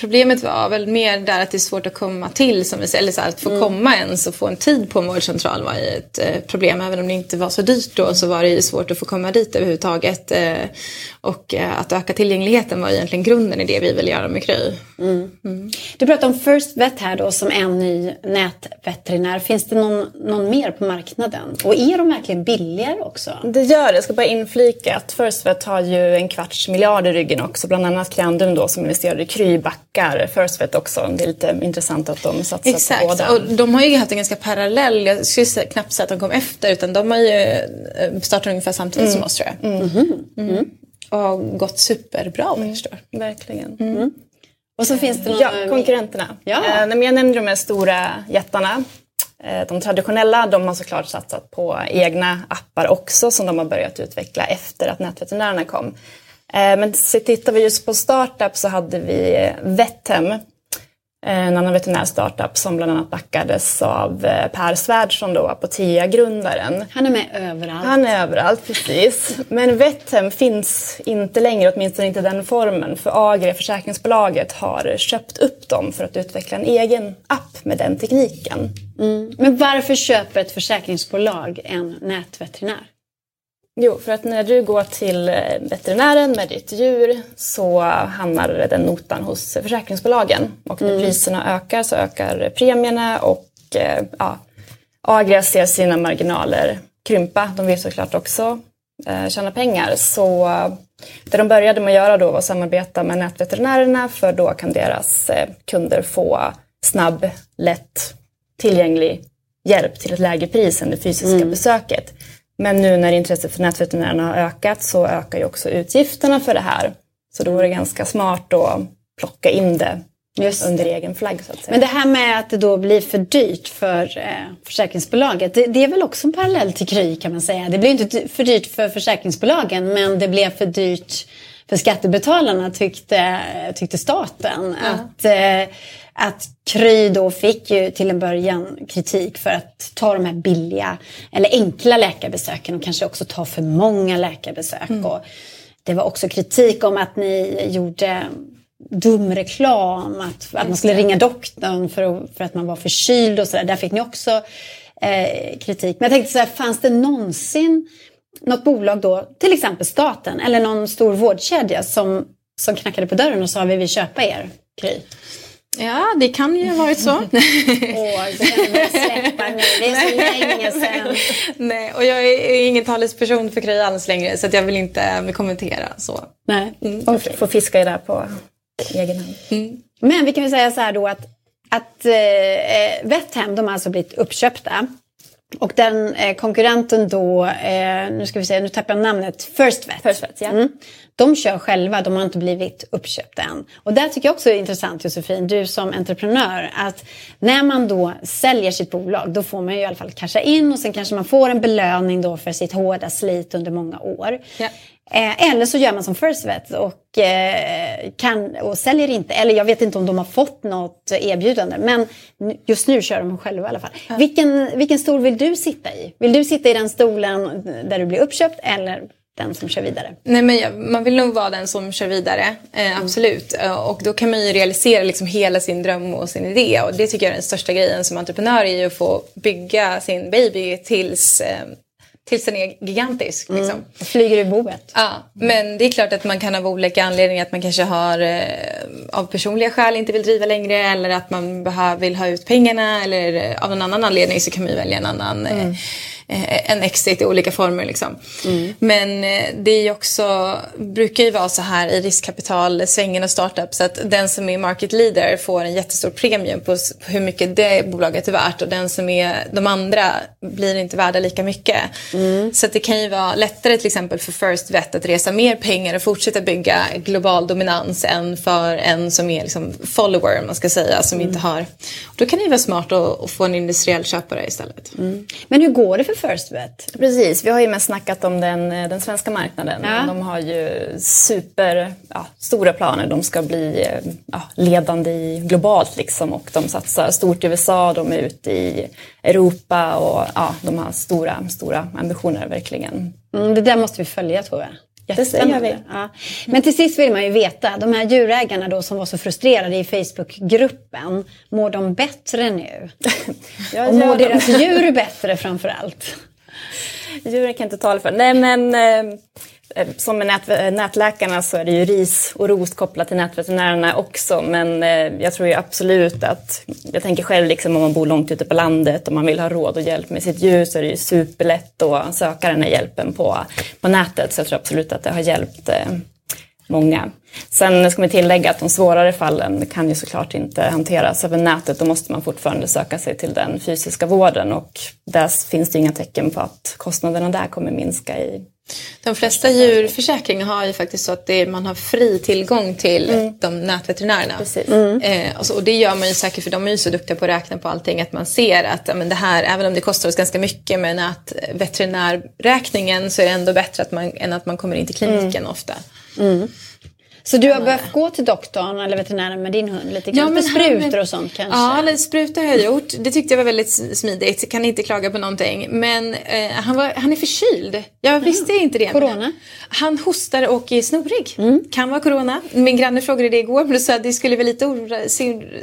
Problemet var väl mer där att det är svårt att komma till, som vi säger, eller så här, att få komma ens och få en tid på en vårdcentral var ju ett eh, problem. Även om det inte var så dyrt då så var det ju svårt att få komma dit överhuvudtaget. Eh, och eh, att öka tillgängligheten var egentligen grunden i det vi ville göra med Kry. Du pratade om First Vet här då som en ny nätveterinär. Finns det någon, någon mer på marknaden? Och är de verkligen billigare också? Det gör det. Jag ska bara inflika att First Vet har ju en kvarts miljard i ryggen också. Bland annat Creandum då som investerade i Kry backar First Vet också. Det är lite intressant att de satsar på Exakt, båda. och de har ju haft en ganska parallell, jag skulle säga- knappt säga att de kom efter, utan de har ju eh, startat ungefär samtidigt som oss tror jag. Mm. Och har gått superbra vad jag förstår. Verkligen. Och så finns det någon... Ja, konkurrenterna. Ja. Eh, jag nämnde de här stora jättarna. Eh, de traditionella de har såklart satsat på egna appar också som de har börjat utveckla efter att nätveterinärerna kom. Eh, men tittar vi just på startup så hade vi Vettem, eh, en annan veterinär startup som bland annat backades av eh, Per Svärdson, då, Apotea-grundaren. Han är med överallt. Han är överallt, precis. Men Vettem finns inte längre, åtminstone inte i den formen. För Agria, försäkringsbolaget, har köpt upp dem för att utveckla en egen app med den tekniken. Men varför köper ett försäkringsbolag en nätveterinär? Jo, för att när du går till eh, veterinären med ditt djur så hamnar den notan hos försäkringsbolagen. Och när priserna ökar så ökar premierna och eh, ja, Agria ser sina marginaler krympa. De vill såklart också eh, tjäna pengar. Så eh, det de började med att göra då var att samarbeta med nätveterinärerna för då kan deras kunder få snabb, lätt, tillgänglig hjälp till ett lägre pris än det fysiska besöket. Men nu när intresset för nätveterinärerna har ökat så ökar ju också utgifterna för det här. Så då är det ganska smart att plocka in det Just under egen flagg så att säga. Men det här med att det då blir för dyrt för eh, försäkringsbolaget, det, det är väl också en parallell till Kry kan man säga. Det blir inte för dyrt för försäkringsbolagen men det blev för dyrt för skattebetalarna tyckte, tyckte staten. Att, eh, att Kry då fick ju till en början kritik för att ta de här billiga eller enkla läkarbesöken och kanske också ta för många läkarbesök. Och det var också kritik om att ni gjorde dum reklam, att, att man skulle ringa doktorn för, att- för att man var förkyld och sådär. Där fick ni också eh, kritik. Men jag tänkte så här, fanns det någonsin något bolag då, till exempel staten eller någon stor vårdkedja som, som knackade på dörren och sa vi vill köpa er, Kry? Ja, det kan ju ha varit så. Åh, vi släppa nu, det är så länge sedan. Nej, och jag är ingen talesperson för Kry alls längre så jag vill inte eh, kommentera så. Nej. Får- Får fiska i det på egen hand. Men vi kan väl säga så här då att, att eh, Vethem, de har alltså blivit uppköpta. Och den eh, konkurrenten då, eh, nu ska vi se, nu tappar jag namnet, First Vet. First Vet, ja. Mm. De kör själva, de har inte blivit uppköpta än. Och där tycker jag också är intressant Josefin, du som entreprenör, att när man då säljer sitt bolag, då får man ju i alla fall casha in och sen kanske man får en belöning då för sitt hårda slit under många år. Ja. Eh, eller så gör man som First Vet och, eh, kan, och säljer inte. Eller jag vet inte om de har fått något erbjudande. Men just nu kör de själva i alla fall. Vilken, vilken stol vill du sitta i? Vill du sitta i den stolen där du blir uppköpt eller den som kör vidare? Nej, men man vill nog vara den som kör vidare, eh, absolut. Eh, Och då kan man ju realisera liksom hela sin dröm och sin idé. Och det tycker jag är den största grejen som entreprenör är ju att få bygga sin baby tills, tills den är gigantisk. Liksom. Flyger i boet? Ja, men det är klart att man kan av olika anledningar att man kanske har eh, av personliga skäl inte vill driva längre eller att man behöver, vill ha ut pengarna eller eh, av någon annan anledning så kan man ju välja en annan, eh, eh, en exit i olika former. Liksom. Mm. Men eh, det är också, brukar ju vara så här i riskkapitalsvängen och startups att den som är market leader får en jättestor premium på hur mycket det bolaget är värt och den som är de andra blir inte värda lika mycket. Mm. Så det kan ju vara lättare till exempel för First Vet att resa mer pengar och fortsätta bygga global dominans än för en som är liksom follower, man ska säga, som mm. inte har... Då kan det ju vara smart att, att få en industriell köpare istället. Mm. Men hur går det för First Vet? Precis, vi har ju mest snackat om den, den svenska marknaden. Ja. De har ju super ja, stora planer. De ska bli ja, ledande i, globalt liksom och de satsar stort i USA, de är ute i Europa och ja, de har stora, stora ambitioner verkligen. Mm, det där måste vi följa tror jag. Jättespännande. Ja. Men till sist vill man ju veta, de här djurägarna då som var så frustrerade i Facebookgruppen, mår de bättre nu? och mår deras djur bättre framför allt? Djuren kan inte tala för. Nej men Eh, Eh, som med nät, eh, nätläkarna så är det ju ris och ros kopplat till nätveterinärerna också. Men eh, jag tror ju absolut att, jag tänker själv liksom om man bor långt ute på landet och man vill ha råd och hjälp med sitt djur så är det ju superlätt att söka den här hjälpen på, på nätet. Så jag tror absolut att det har hjälpt eh, många. Sen ska vi tillägga att de svårare fallen kan ju såklart inte hanteras över nätet. Då måste man fortfarande söka sig till den fysiska vården och där finns det inga tecken på att kostnaderna där kommer minska i de flesta djurförsäkringar har ju faktiskt så att är, man har fri tillgång till mm. de nätveterinärerna. Mm. Eh, och, så, och, det gör man ju säkert för de är ju så duktiga på att räkna på allting att man ser att men det här, även om det kostar oss ganska mycket med nätveterinärräkningen så är det ändå bättre att man, än att man kommer in till kliniken mm. ofta. Mm. Så du har behövt gå till doktorn eller veterinären med din hund lite grann? Ja, sprutor och sånt kanske? Ja, lite sprutor har jag gjort. Det tyckte jag var väldigt smidigt. Kan inte klaga på någonting. Men eh, han, var, han är förkyld. Jag visste mm. inte det. Corona? Han hostar och är snorig. Mm. Kan vara corona. Min granne frågade det igår men sa att det skulle vara lite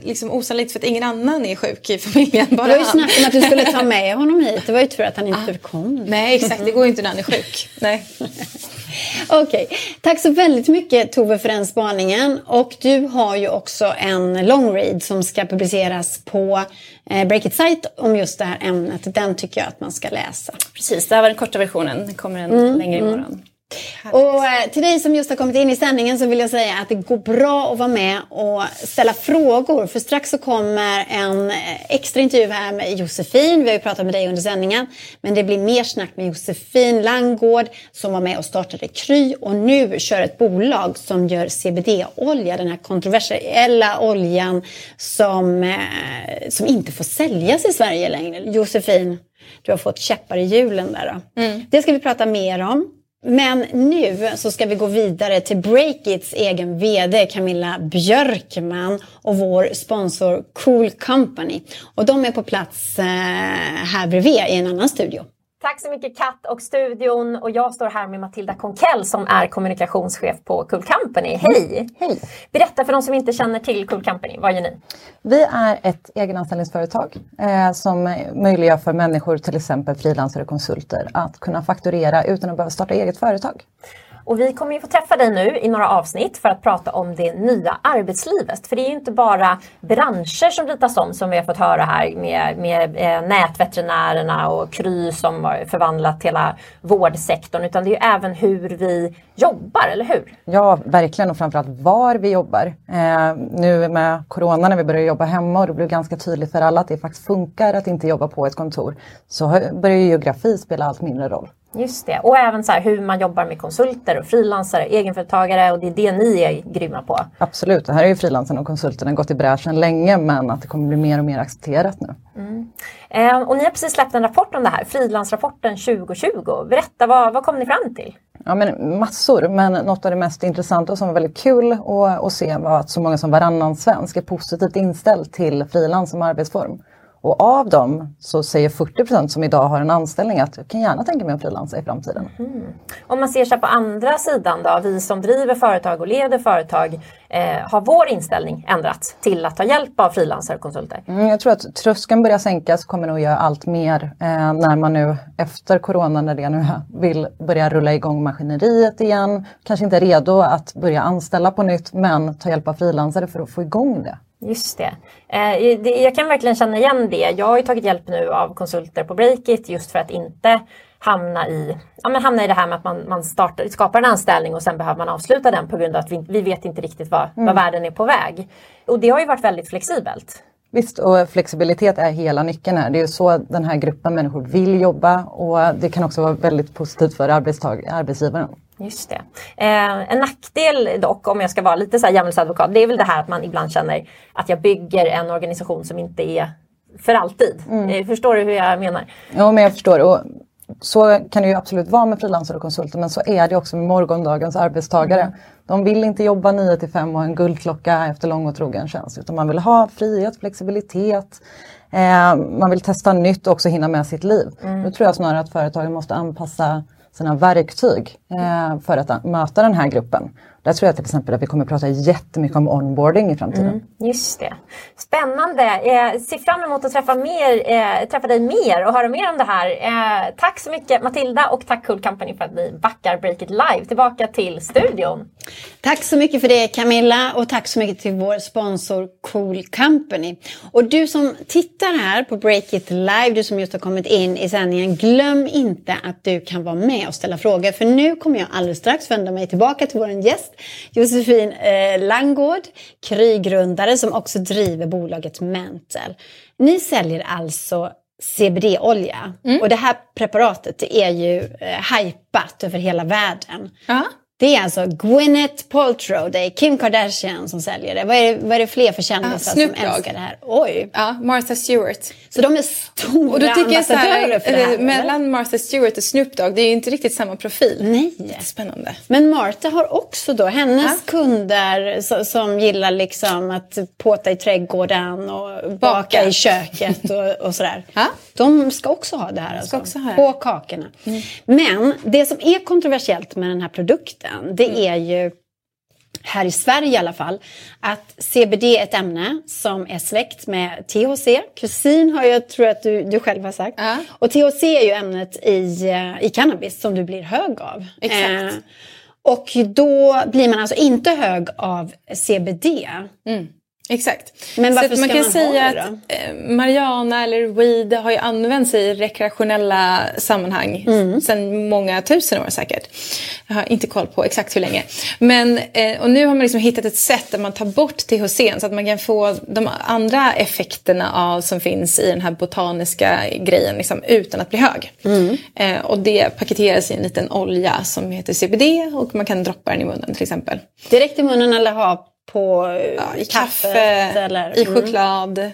liksom osannolikt för att ingen annan är sjuk i familjen. Bara det var ju snack om att du skulle ta med honom hit. Det var ju tur att han inte ah. kom. Nej, exakt. Det går ju inte när han är sjuk. Nej. Okej, okay. tack så väldigt mycket Tove för den spaningen. Och du har ju också en long read som ska publiceras på eh, Breakit Site om just det här ämnet. Den tycker jag att man ska läsa. Precis, det här var den korta versionen. Det kommer en mm, längre mm. imorgon. Mm. Och eh, till dig som just har kommit in i sändningen så vill jag säga att det går bra att vara med och ställa frågor. För strax så kommer en eh, extra intervju här med Josefin. Vi har ju pratat med dig under sändningen. Men det blir mer snack med Josefin Langgård som var med och startade Kry och nu kör ett bolag som gör CBD-olja. Den här kontroversiella oljan som, eh, som inte får säljas i Sverige längre. Josefin, du har fått käppar i hjulen där. Då. Mm. Det ska vi prata mer om. Men nu så ska vi gå vidare till Breakits egen VD Camilla Björkman och vår sponsor Cool Company. Och de är på plats eh, här bredvid i en annan studio. Tack så mycket Kat och studion och jag står här med Matilda Konkell som är kommunikationschef på Cool Company. Hej! Hej! Berätta för de som inte känner till Cool Company, vad gör ni? Vi är ett egenanställningsföretag eh, som möjliggör för människor, till exempel frilansare och konsulter, att kunna fakturera utan att behöva starta eget företag. Och vi kommer ju få träffa dig nu i några avsnitt för att prata om det nya arbetslivet. För det är ju inte bara branscher som ritas om som vi har fått höra här med, med eh, nätveterinärerna och Kry som har förvandlat hela vårdsektorn. Utan det är ju även hur vi jobbar, eller hur? Ja, verkligen och framförallt var vi jobbar. Eh, nu med Corona när vi började jobba hemma och det blev ganska tydligt för alla att det faktiskt funkar att inte jobba på ett kontor så börjar geografi spela allt mindre roll. Just det, och även så hur man jobbar med konsulter och frilansare, egenföretagare och det är det ni är grymma på. Absolut, det här är ju frilansarna och konsulterna gått i bräschen länge men att det kommer bli mer och mer accepterat nu. Mm. Eh, och ni har precis släppt en rapport om det här, Frilansrapporten 2020. Berätta, vad, vad kom ni fram till? Ja, men massor, men något av det mest intressanta och som var väldigt kul att, att se var att så många som varannan svensk är positivt inställd till frilans som arbetsform. Och av dem så säger 40% som idag har en anställning att jag kan gärna tänka mig att frilansa i framtiden. Mm. Om man ser sig på andra sidan då, vi som driver företag och leder företag, eh, har vår inställning ändrats till att ta hjälp av frilansare och konsulter? Mm, jag tror att tröskeln börjar sänkas, kommer nog göra allt mer eh, när man nu efter corona, när det nu vill börja rulla igång maskineriet igen, kanske inte redo att börja anställa på nytt men ta hjälp av frilansare för att få igång det. Just det. Eh, det. Jag kan verkligen känna igen det. Jag har ju tagit hjälp nu av konsulter på Breakit just för att inte hamna i, ja, men hamna i det här med att man, man startar, skapar en anställning och sen behöver man avsluta den på grund av att vi, vi vet inte riktigt vad, mm. vad världen är på väg. Och det har ju varit väldigt flexibelt. Visst, och flexibilitet är hela nyckeln här. Det är ju så den här gruppen människor vill jobba och det kan också vara väldigt positivt för arbetsgivaren. Just det. Eh, en nackdel dock, om jag ska vara lite så här djävulsadvokat, det är väl det här att man ibland känner att jag bygger en organisation som inte är för alltid. Mm. Eh, förstår du hur jag menar? Ja, men jag förstår. Och så kan det ju absolut vara med frilansare och konsulter men så är det också med morgondagens arbetstagare. Mm. De vill inte jobba 9 till 5 och en guldklocka efter lång och trogen tjänst utan man vill ha frihet, flexibilitet, eh, man vill testa nytt och också hinna med sitt liv. Mm. Då tror jag snarare att företagen måste anpassa sina verktyg eh, för att möta den här gruppen. Där tror jag till exempel att vi kommer att prata jättemycket om onboarding i framtiden. Mm, just det. Spännande! Eh, ser fram emot att träffa, mer, eh, träffa dig mer och höra mer om det här. Eh, tack så mycket Matilda och tack Cool Company för att ni backar Break It Live tillbaka till studion. Tack så mycket för det Camilla och tack så mycket till vår sponsor Cool Company. Och du som tittar här på Break It Live, du som just har kommit in i sändningen, glöm inte att du kan vara med och ställa frågor för nu kommer jag alldeles strax vända mig tillbaka till vår gäst Josefin eh, Langgård, Kry-grundare som också driver bolaget Mental. Ni säljer alltså CBD-olja mm. och det här preparatet är ju eh, hypat över hela världen. Ja. Det är alltså Gwyneth Paltrow, det är Kim Kardashian som säljer det. Vad är det, vad är det fler för kändisar ja, som älskar det här? Oj! Ja, Martha Stewart. Så de är stora och då tycker jag så här, för det här, Mellan Martha Stewart och Snoop Dogg, det är ju inte riktigt samma profil. Nej. Spännande. Men Martha har också då, hennes ja. kunder så, som gillar liksom att påta i trädgården och baka, baka i köket och, och sådär. Ja. De ska också ha det här alltså, också ha på kakorna. Mm. Men det som är kontroversiellt med den här produkten det mm. är ju här i Sverige i alla fall, att CBD är ett ämne som är släkt med THC. Kusin har jag, tror att du, du själv har sagt. Uh. Och THC är ju ämnet i, eh, i cannabis som du blir hög av. Exakt. Eh, och då blir man alltså inte hög av CBD. Mm. Exakt. Men varför så man kan man säga att eh, Mariana eller weed har ju använts i rekreationella sammanhang mm. sedan många tusen år säkert. Jag har inte koll på exakt hur länge. Men, eh, och nu har man liksom hittat ett sätt där man tar bort THC så att man kan få de andra effekterna av som finns i den här botaniska grejen liksom, utan att bli hög. Mm. Eh, och det paketeras i en liten olja som heter CBD och man kan droppa den i munnen till exempel. Direkt i munnen eller ha på ja, i kaffe, eller, i mm. choklad. Mm.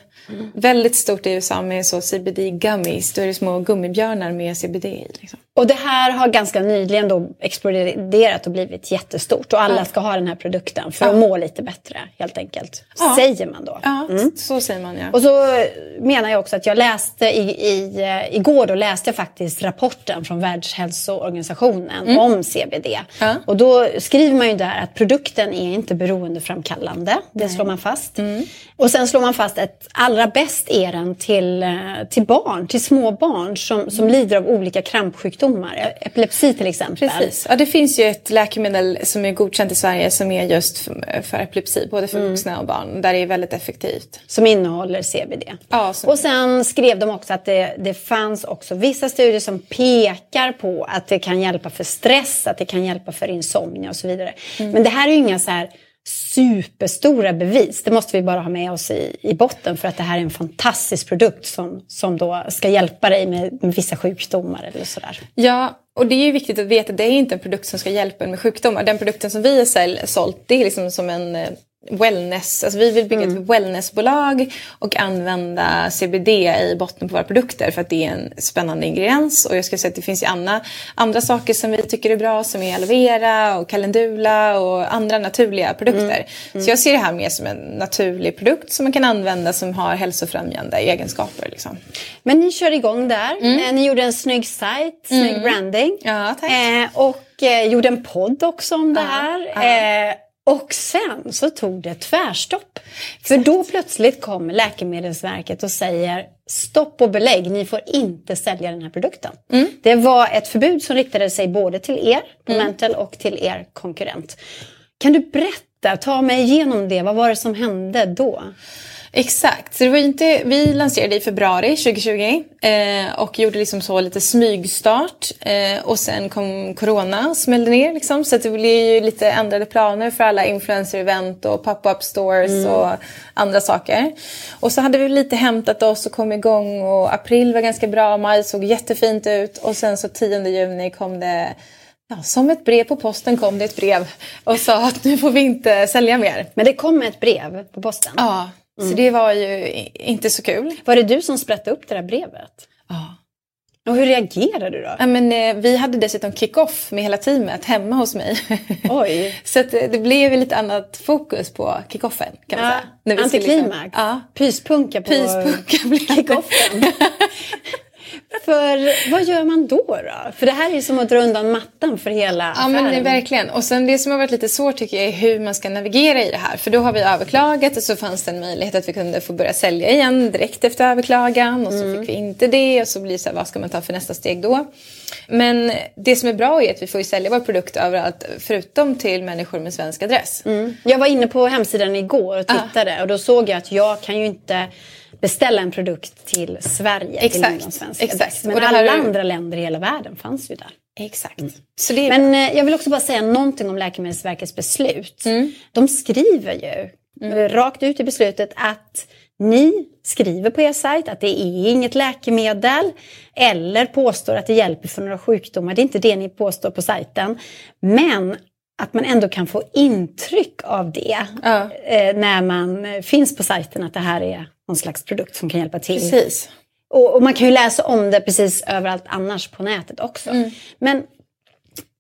Väldigt stort i USA med så CBD gummies. Då är det små gummibjörnar med CBD i. Liksom. Och det här har ganska nyligen då exploderat och blivit jättestort. Och alla ja. ska ha den här produkten för ja. att må lite bättre helt enkelt. Ja. Säger man då. Ja, mm. så säger man ja. Och så menar jag också att jag läste i, i, eh, igår då läste jag faktiskt rapporten från Världshälsoorganisationen mm. om CBD. Och då skriver man ju där att produkten är inte beroendeframkallande. Det Nej. slår man fast. Mm. Och sen slår man fast att allra bäst är den till, eh, till barn, till små barn som, som lider av olika krampsjukdomar. Epilepsi till exempel. Precis. Ja, det finns ju ett läkemedel som är godkänt i Sverige som är just för, för epilepsi, både för mm. vuxna och barn, där det är väldigt effektivt. Som innehåller CBD. Ja, som... Och sen skrev de också att det, det fanns också vissa studier som pekar på att det kan hjälpa för stress, att det kan hjälpa för insomnia och så vidare. Mm. Men det här är ju inga så här superstora bevis. Det måste vi bara ha med oss i, i botten för att det här är en fantastisk produkt som, som då ska hjälpa dig med, med vissa sjukdomar eller sådär. Ja, och det är ju viktigt att veta att det är inte en produkt som ska hjälpa en med sjukdomar. Den produkten som vi har sålt, det är liksom som en eh, wellness, alltså vi vill bygga mm. ett wellnessbolag och använda CBD i botten på våra produkter för att det är en spännande ingrediens. Och jag skulle säga att det finns ju andra, andra saker som vi tycker är bra som är aloe vera och calendula och andra naturliga produkter. Mm. Mm. Så jag ser det här mer som en naturlig produkt som man kan använda som har hälsofrämjande egenskaper. Liksom. Men ni kör igång där. Mm. Eh, ni gjorde en snygg sajt, snygg mm. branding. Ja, tack. Eh, och eh, gjorde en podd också om det här. Ja. Eh, och sen så tog det tvärstopp. För då plötsligt kom Läkemedelsverket och säger stopp och belägg, ni får inte sälja den här produkten. Mm. Det var ett förbud som riktade sig både till er på mm. Mental och till er konkurrent. Kan du berätta, ta mig igenom det. Vad var det som hände då? Exakt. Så det var inte, vi lanserade i februari 2020 eh, och gjorde liksom så lite smygstart. Eh, och sen kom corona och smällde ner. Liksom, så det blev ju lite ändrade planer för alla influencer-event och pop-up stores mm. och andra saker. Och så hade vi lite hämtat oss och kom igång och april var ganska bra, maj såg jättefint ut och sen så 10 juni kom det Ja, som ett brev på posten kom det ett brev och sa att nu får vi inte sälja mer. Men det kom ett brev på posten? Ja, Mm. Så det var ju inte så kul. Var det du som sprättade upp det där brevet? Ja. Och hur reagerade du då? Ja, men, eh, vi hade dessutom kick-off med hela teamet hemma hos mig. Oj. så att, eh, det blev lite annat fokus på kick-offen kan man ja. säga. Antiklimax. Liksom, ja. Pyspunka på kick-offen. För vad gör man då, då? För det här är ju som att dra undan mattan för hela ja, affären. Ja, men verkligen. Och sen det som har varit lite svårt tycker jag är hur man ska navigera i det här. För då har vi överklagat och så fanns det en möjlighet att vi kunde få börja sälja igen direkt efter överklagan. Och så mm. fick vi inte det och så blir det så här, vad ska man ta för nästa steg då? Men det som är bra är att vi får sälja vår produkt överallt förutom till människor med svensk adress. Mm. Jag var inne på hemsidan igår och tittade ah. och då såg jag att jag kan ju inte beställa en produkt till Sverige. Exakt. Till svenska exakt. Men alla är... andra länder i hela världen fanns ju där. Exakt. Mm. Är... Men eh, jag vill också bara säga någonting om Läkemedelsverkets beslut. Mm. De skriver ju mm. rakt ut i beslutet att ni skriver på er sajt att det är inget läkemedel eller påstår att det hjälper för några sjukdomar. Det är inte det ni påstår på sajten. Men att man ändå kan få intryck av det ja. eh, när man finns på sajten att det här är någon slags produkt som kan hjälpa till. Precis. Och, och man kan ju läsa om det precis överallt annars på nätet också. Mm. Men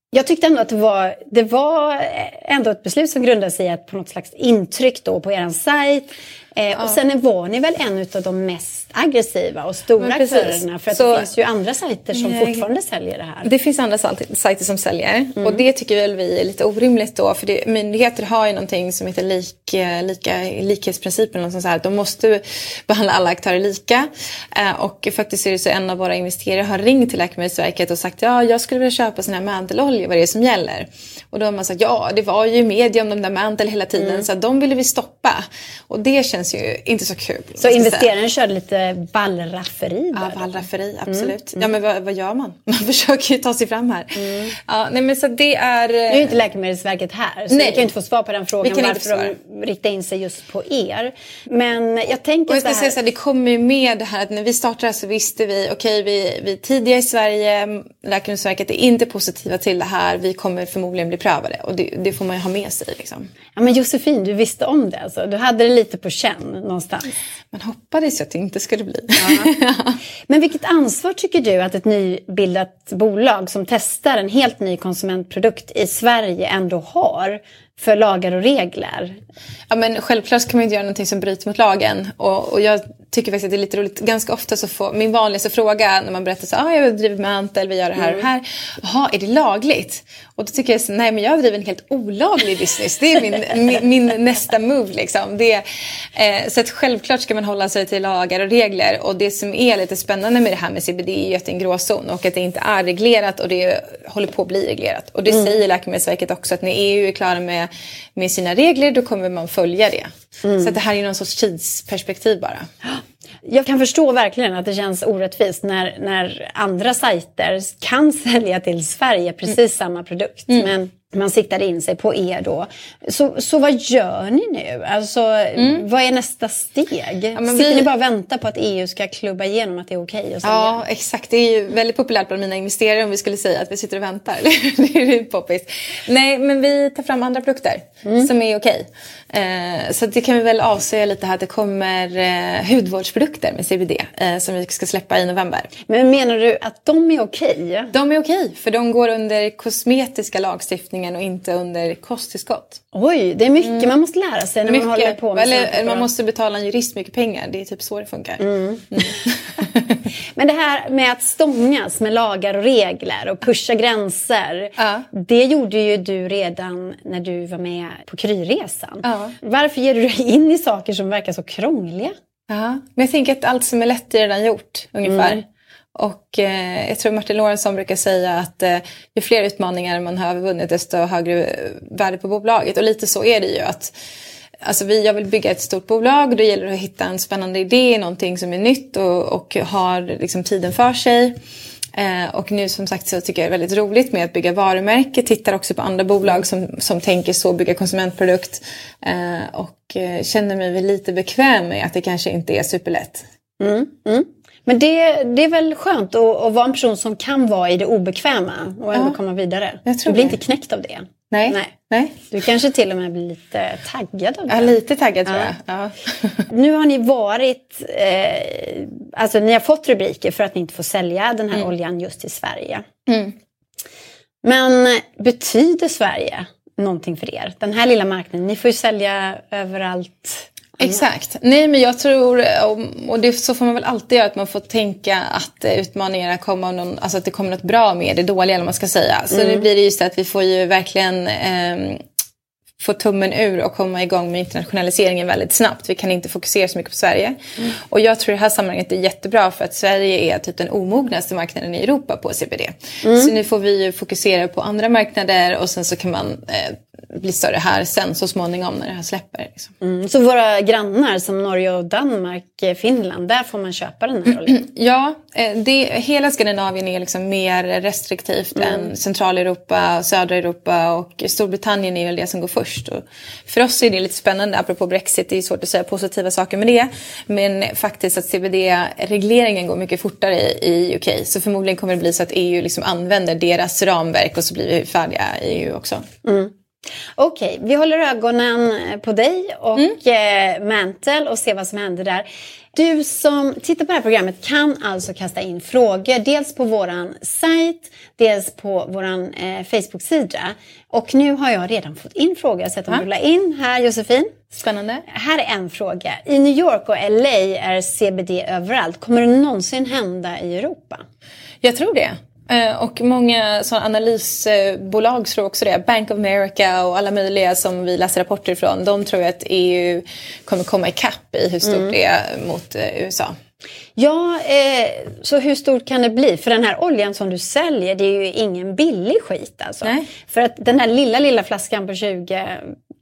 jag tyckte ändå att det var, det var ändå ett beslut som grundade sig i på något slags intryck då på er sajt. Eh, ja. Och sen var ni väl en av de mest aggressiva och stora aktörerna. För att så, det finns ju andra sajter som nej, fortfarande säljer det här. Det finns andra sajter som säljer. Mm. Och det tycker väl vi är lite orimligt då. För det, myndigheter har ju någonting som heter lik, eh, lika, likhetsprincipen. Och så här. De måste behandla alla aktörer lika. Eh, och faktiskt är det så en av våra investerare har ringt till Läkemedelsverket och sagt ja, jag skulle vilja köpa sån här mantelolja, vad det är som gäller. Och då har man sagt ja, det var ju i media om de där mantel hela tiden. Mm. Så de ville vi stoppa. Och det känns ju inte så kul. Så investeraren körde lite ballrafferi? Ja, ballrafferi, mm. absolut. Mm. Ja, men vad, vad, gör man? Man försöker ju ta sig fram här. Mm. Ja, nej, men så det är... Nu är inte Läkemedelsverket här, så nej. vi kan inte få svar på den frågan varför de riktar in sig just på er. Men jag tänker och jag ska så här... Säga så här, det kommer ju med det här att när vi startade så visste vi, okej, okay, vi, vi är tidiga i Sverige, Läkemedelsverket är inte positiva till det här, vi kommer förmodligen bli prövade. Och det, det får man ju ha med sig. Liksom. Ja, men Josefin, du visste om det alltså. Du hade det lite på känn någonstans. Man hoppades ju att det inte skulle bli. Ja. Men vilket ansvar tycker du att ett nybildat bolag som testar en helt ny konsumentprodukt i Sverige ändå har för lagar och regler? Ja, men självklart ska man inte göra någonting som bryter mot lagen. Och, och jag tycker faktiskt att det är lite roligt. Ganska ofta så får min vanligaste fråga när man berättar så ah, jag driver mantel, vi gör det här och det här. Jaha, är det lagligt? Och då tycker jag så, nej men jag driver en helt olaglig business. Det är min, min, min, nästa move liksom. Det, eh, så att självklart ska man hålla sig till lagar och regler. Och det som är lite spännande med det här med CBD är ju att det är en gråzon och att det inte är reglerat och det håller på att bli reglerat. Och det mm. säger Läkemedelsverket också att när EU är klara med, med sina regler då kommer man följa det. Mm. Så det här är någon sorts tidsperspektiv bara. Jag kan förstå verkligen att det känns orättvist när, när andra sajter kan sälja till Sverige precis mm. samma produkt. Mm. Men man siktar in sig på er då. Så, så vad gör ni nu? Alltså, mm. Vad är nästa steg? Ja, Sitter vi... ni bara och väntar på att EU ska klubba igenom att det är okej okay Ja, exakt. Det är ju väldigt populärt bland mina investerare om vi skulle säga att vi sitter och väntar. det är poppis. Nej, men vi tar fram andra produkter mm. som är okej. Eh, så det kan vi väl avslöja lite här att det kommer eh, hudvårdsprodukter med CBD eh, som vi ska släppa i november. Men menar du att de är okej? De är okej, för de går under kosmetiska lagstiftningar förlossningen och inte under kosttillskott. Oj, det är mycket mm. man måste lära sig när mycket. man håller på med Eller man måste betala en jurist mycket pengar. Det är typ så det funkar. Mm. Mm. Men det här med att stångas med lagar och regler och pusha gränser. Ja. Det gjorde ju du redan när du var med på Kryresan. Ja. Varför ger du dig in i saker som verkar så krångliga? Ja, men jag tänker att allt som är lätt är redan gjort ungefär. Mm. Och eh, jag tror Martin Lorentzon brukar säga att eh, ju fler utmaningar man har övervunnit desto högre värde på bolaget. Och lite så är det ju. att Alltså vi, jag vill bygga ett stort bolag och då gäller det att hitta en spännande idé, någonting som är nytt och, och har liksom tiden för sig. Eh, och nu som sagt så tycker jag det är väldigt roligt med att bygga varumärke. Tittar också på andra bolag som, som tänker så, bygga konsumentprodukt. Eh, och eh, känner mig väl lite bekväm med att det kanske inte är superlätt. Mm, mm. Men det, det är väl skönt att, att vara en person som kan vara i det obekväma och ändå Ja. komma vidare. Jag tror du blir det. inte knäckt av det. Nej. Nej. Nej. Du kanske till och med blir lite taggad av det. Ja, lite taggad tror Ja. jag. Ja. Nu har ni varit, eh, alltså ni har fått rubriker för att ni inte får sälja den här oljan just i Sverige. Mm. Men betyder Sverige någonting för er? Den här lilla marknaden, ni får ju sälja överallt. Exakt. Nej men jag tror, och- det, så får man väl alltid göra, att man får tänka att eh, utmaningarna kommer av någon, alltså att det kommer något bra med det dåliga eller man ska säga. Så nu blir det just att vi får ju verkligen ehm, få tummen ur och komma igång med internationaliseringen väldigt snabbt. Vi kan inte fokusera så mycket på Sverige. Och jag tror det här sammanhanget är jättebra för att Sverige är typ den omognaste marknaden i Europa på CBD. Så nu får vi ju fokusera på andra marknader och sen så kan man eh, bli större här sen så småningom när det här släpper. Liksom. Mm. Så våra grannar som Norge och Danmark, eh, Finland, där får man köpa den här oljan? Ja, eh, det, hela Skandinavien är liksom mer restriktivt än Centraleuropa, södra Europa och Storbritannien är väl det som går först. Och för oss är det lite spännande, apropå Brexit, det är svårt att säga positiva saker med det. Men faktiskt att CBD-regleringen går mycket fortare i UK. Så förmodligen kommer det bli så att EU liksom använder deras ramverk och så blir vi färdiga i EU också. Okej, vi håller ögonen på dig och eh, Mantle och ser vad som händer där. Du som tittar på det här programmet kan alltså kasta in frågor dels på våran sajt, dels på våran eh, Facebook-sida. Och nu har jag redan fått in frågor, jag har sett dem rulla in. Här Josefin. Spännande. Här är en fråga. I New York och LA är CBD överallt. Kommer det någonsin hända i Europa? Jag tror det. Eh, Och många sådana analysbolag tror också det. Bank of America och alla möjliga som vi läser rapporter ifrån. De tror att EU kommer komma ikapp i hur stort det är mot eh, USA. Ja, eh, så hur stort kan det bli? För den här oljan som du säljer, det är ju ingen billig skit alltså. Nej. För att den här lilla, lilla flaskan på 20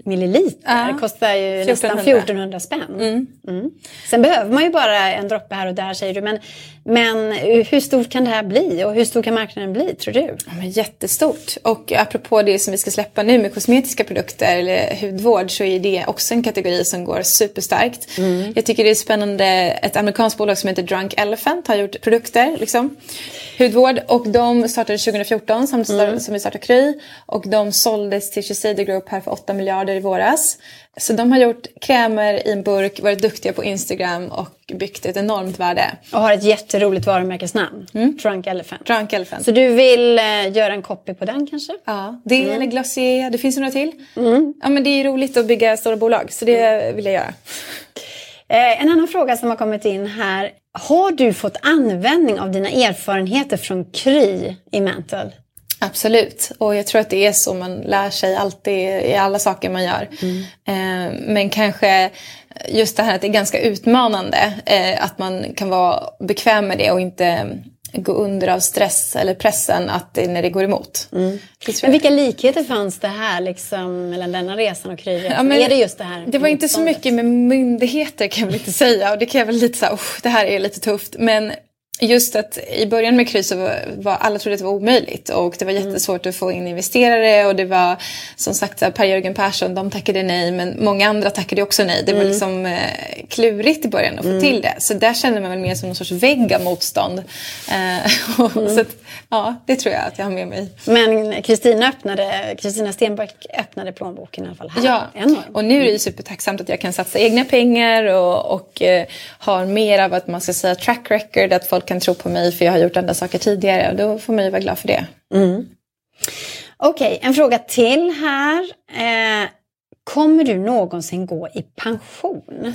milliliter Ja. kostar ju nästan 1400. 1400 spänn. Mm. Sen behöver man ju bara en droppe här och där säger du. Men, men hur stort kan det här bli? Och hur stor kan marknaden bli, tror du? Ja, men jättestort. Och apropå det som vi ska släppa nu med kosmetiska produkter eller hudvård så är det också en kategori som går superstarkt. Jag tycker det är spännande. Ett amerikanskt bolag som heter Drunk Elephant har gjort produkter, liksom, hudvård. Och de startade 2014 samtidigt som vi startade Kry. Och de såldes till Shiseido Group här för 8 miljarder i våras. Så de har gjort krämer i en burk, varit duktiga på Instagram och byggt ett enormt värde. Och har ett jätteroligt varumärkesnamn. Trunk Elephant. Drunk Elephant. Så du vill eh, göra en copy på den kanske? Ja, det eller Glossier, det finns några till. Ja, men det är roligt att bygga stora bolag, så det vill jag göra. Eh, en annan fråga som har kommit in här. Har du fått användning av dina erfarenheter från Kry i Mantle? Absolut, och jag tror att det är så man lär sig alltid i alla saker man gör. Eh, men kanske just det här att det är ganska utmanande, eh, att man kan vara bekväm med det och inte gå under av stress eller pressen att det, när det går emot. Det tror Men vilka likheter fanns det här liksom, mellan denna resan och Kry? Ja, är det just det här Det var inte så mycket med myndigheter kan jag väl inte säga. Och det kan jag väl lite såhär, "Usch, det här är lite tufft. Men just att i början med Kry så var, var alla trodde att det var omöjligt. Och det var jättesvårt att få in investerare. Och det var som sagt Per-Jörgen Persson, de tackade nej. Men många andra tackade också nej. Det var liksom eh, klurigt i början att få till det. Så där kände man väl mer som någon sorts vägg av motstånd. Eh, och, Så att, ja, det tror jag att jag har med mig. Men Kristina öppnade, Kristina Stenbeck öppnade plånboken i alla fall här. Ja, och nu är det ju supertacksamt att jag kan satsa egna pengar och, och eh, har mer av att man ska säga track record, att folk kan tro på mig för jag har gjort andra saker tidigare och då får man ju vara glad för det. Okej, en fråga till här. Eh, kommer du någonsin gå i pension?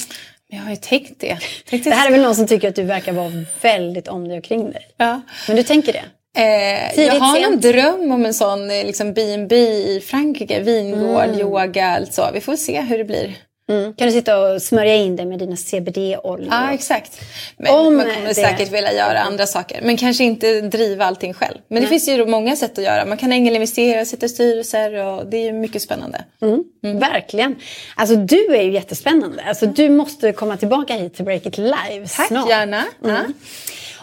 Jag har ju tänkt det. Tänkt Det här är väl någon som tycker att du verkar vara väldigt om dig och kring dig. ja. Men du tänker det? Eh, jag har en sent. dröm om en sån eh, liksom B&B i Frankrike, vingård, yoga, alltså. Vi får se hur det blir. Mm. Kan du sitta och smörja in det med dina CBD-oljor? Ja, exakt. Men Om man kommer det- säkert vilja göra andra saker. Men kanske inte driva allting själv. Men det finns ju många sätt att göra. Man kan ängelinvestera, sitta i styrelser och det är ju mycket spännande. Mm. Verkligen. Alltså du är ju jättespännande. Alltså, du måste komma tillbaka hit till Break It Live Tack, snart. gärna. Ja.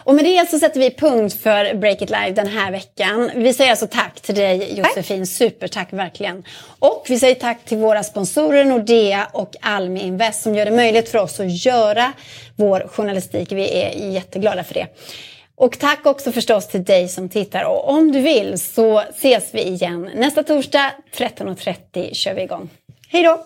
Och med det så sätter vi punkt för Break It Live den här veckan. Vi säger alltså tack till dig Josefin, supertack verkligen. Och vi säger tack till våra sponsorer Nordea och Almi Invest som gör det möjligt för oss att göra vår journalistik. Vi är jätteglada för det. Och tack också förstås till dig som tittar och om du vill så ses vi igen nästa torsdag 13.30 kör vi igång. Hej då!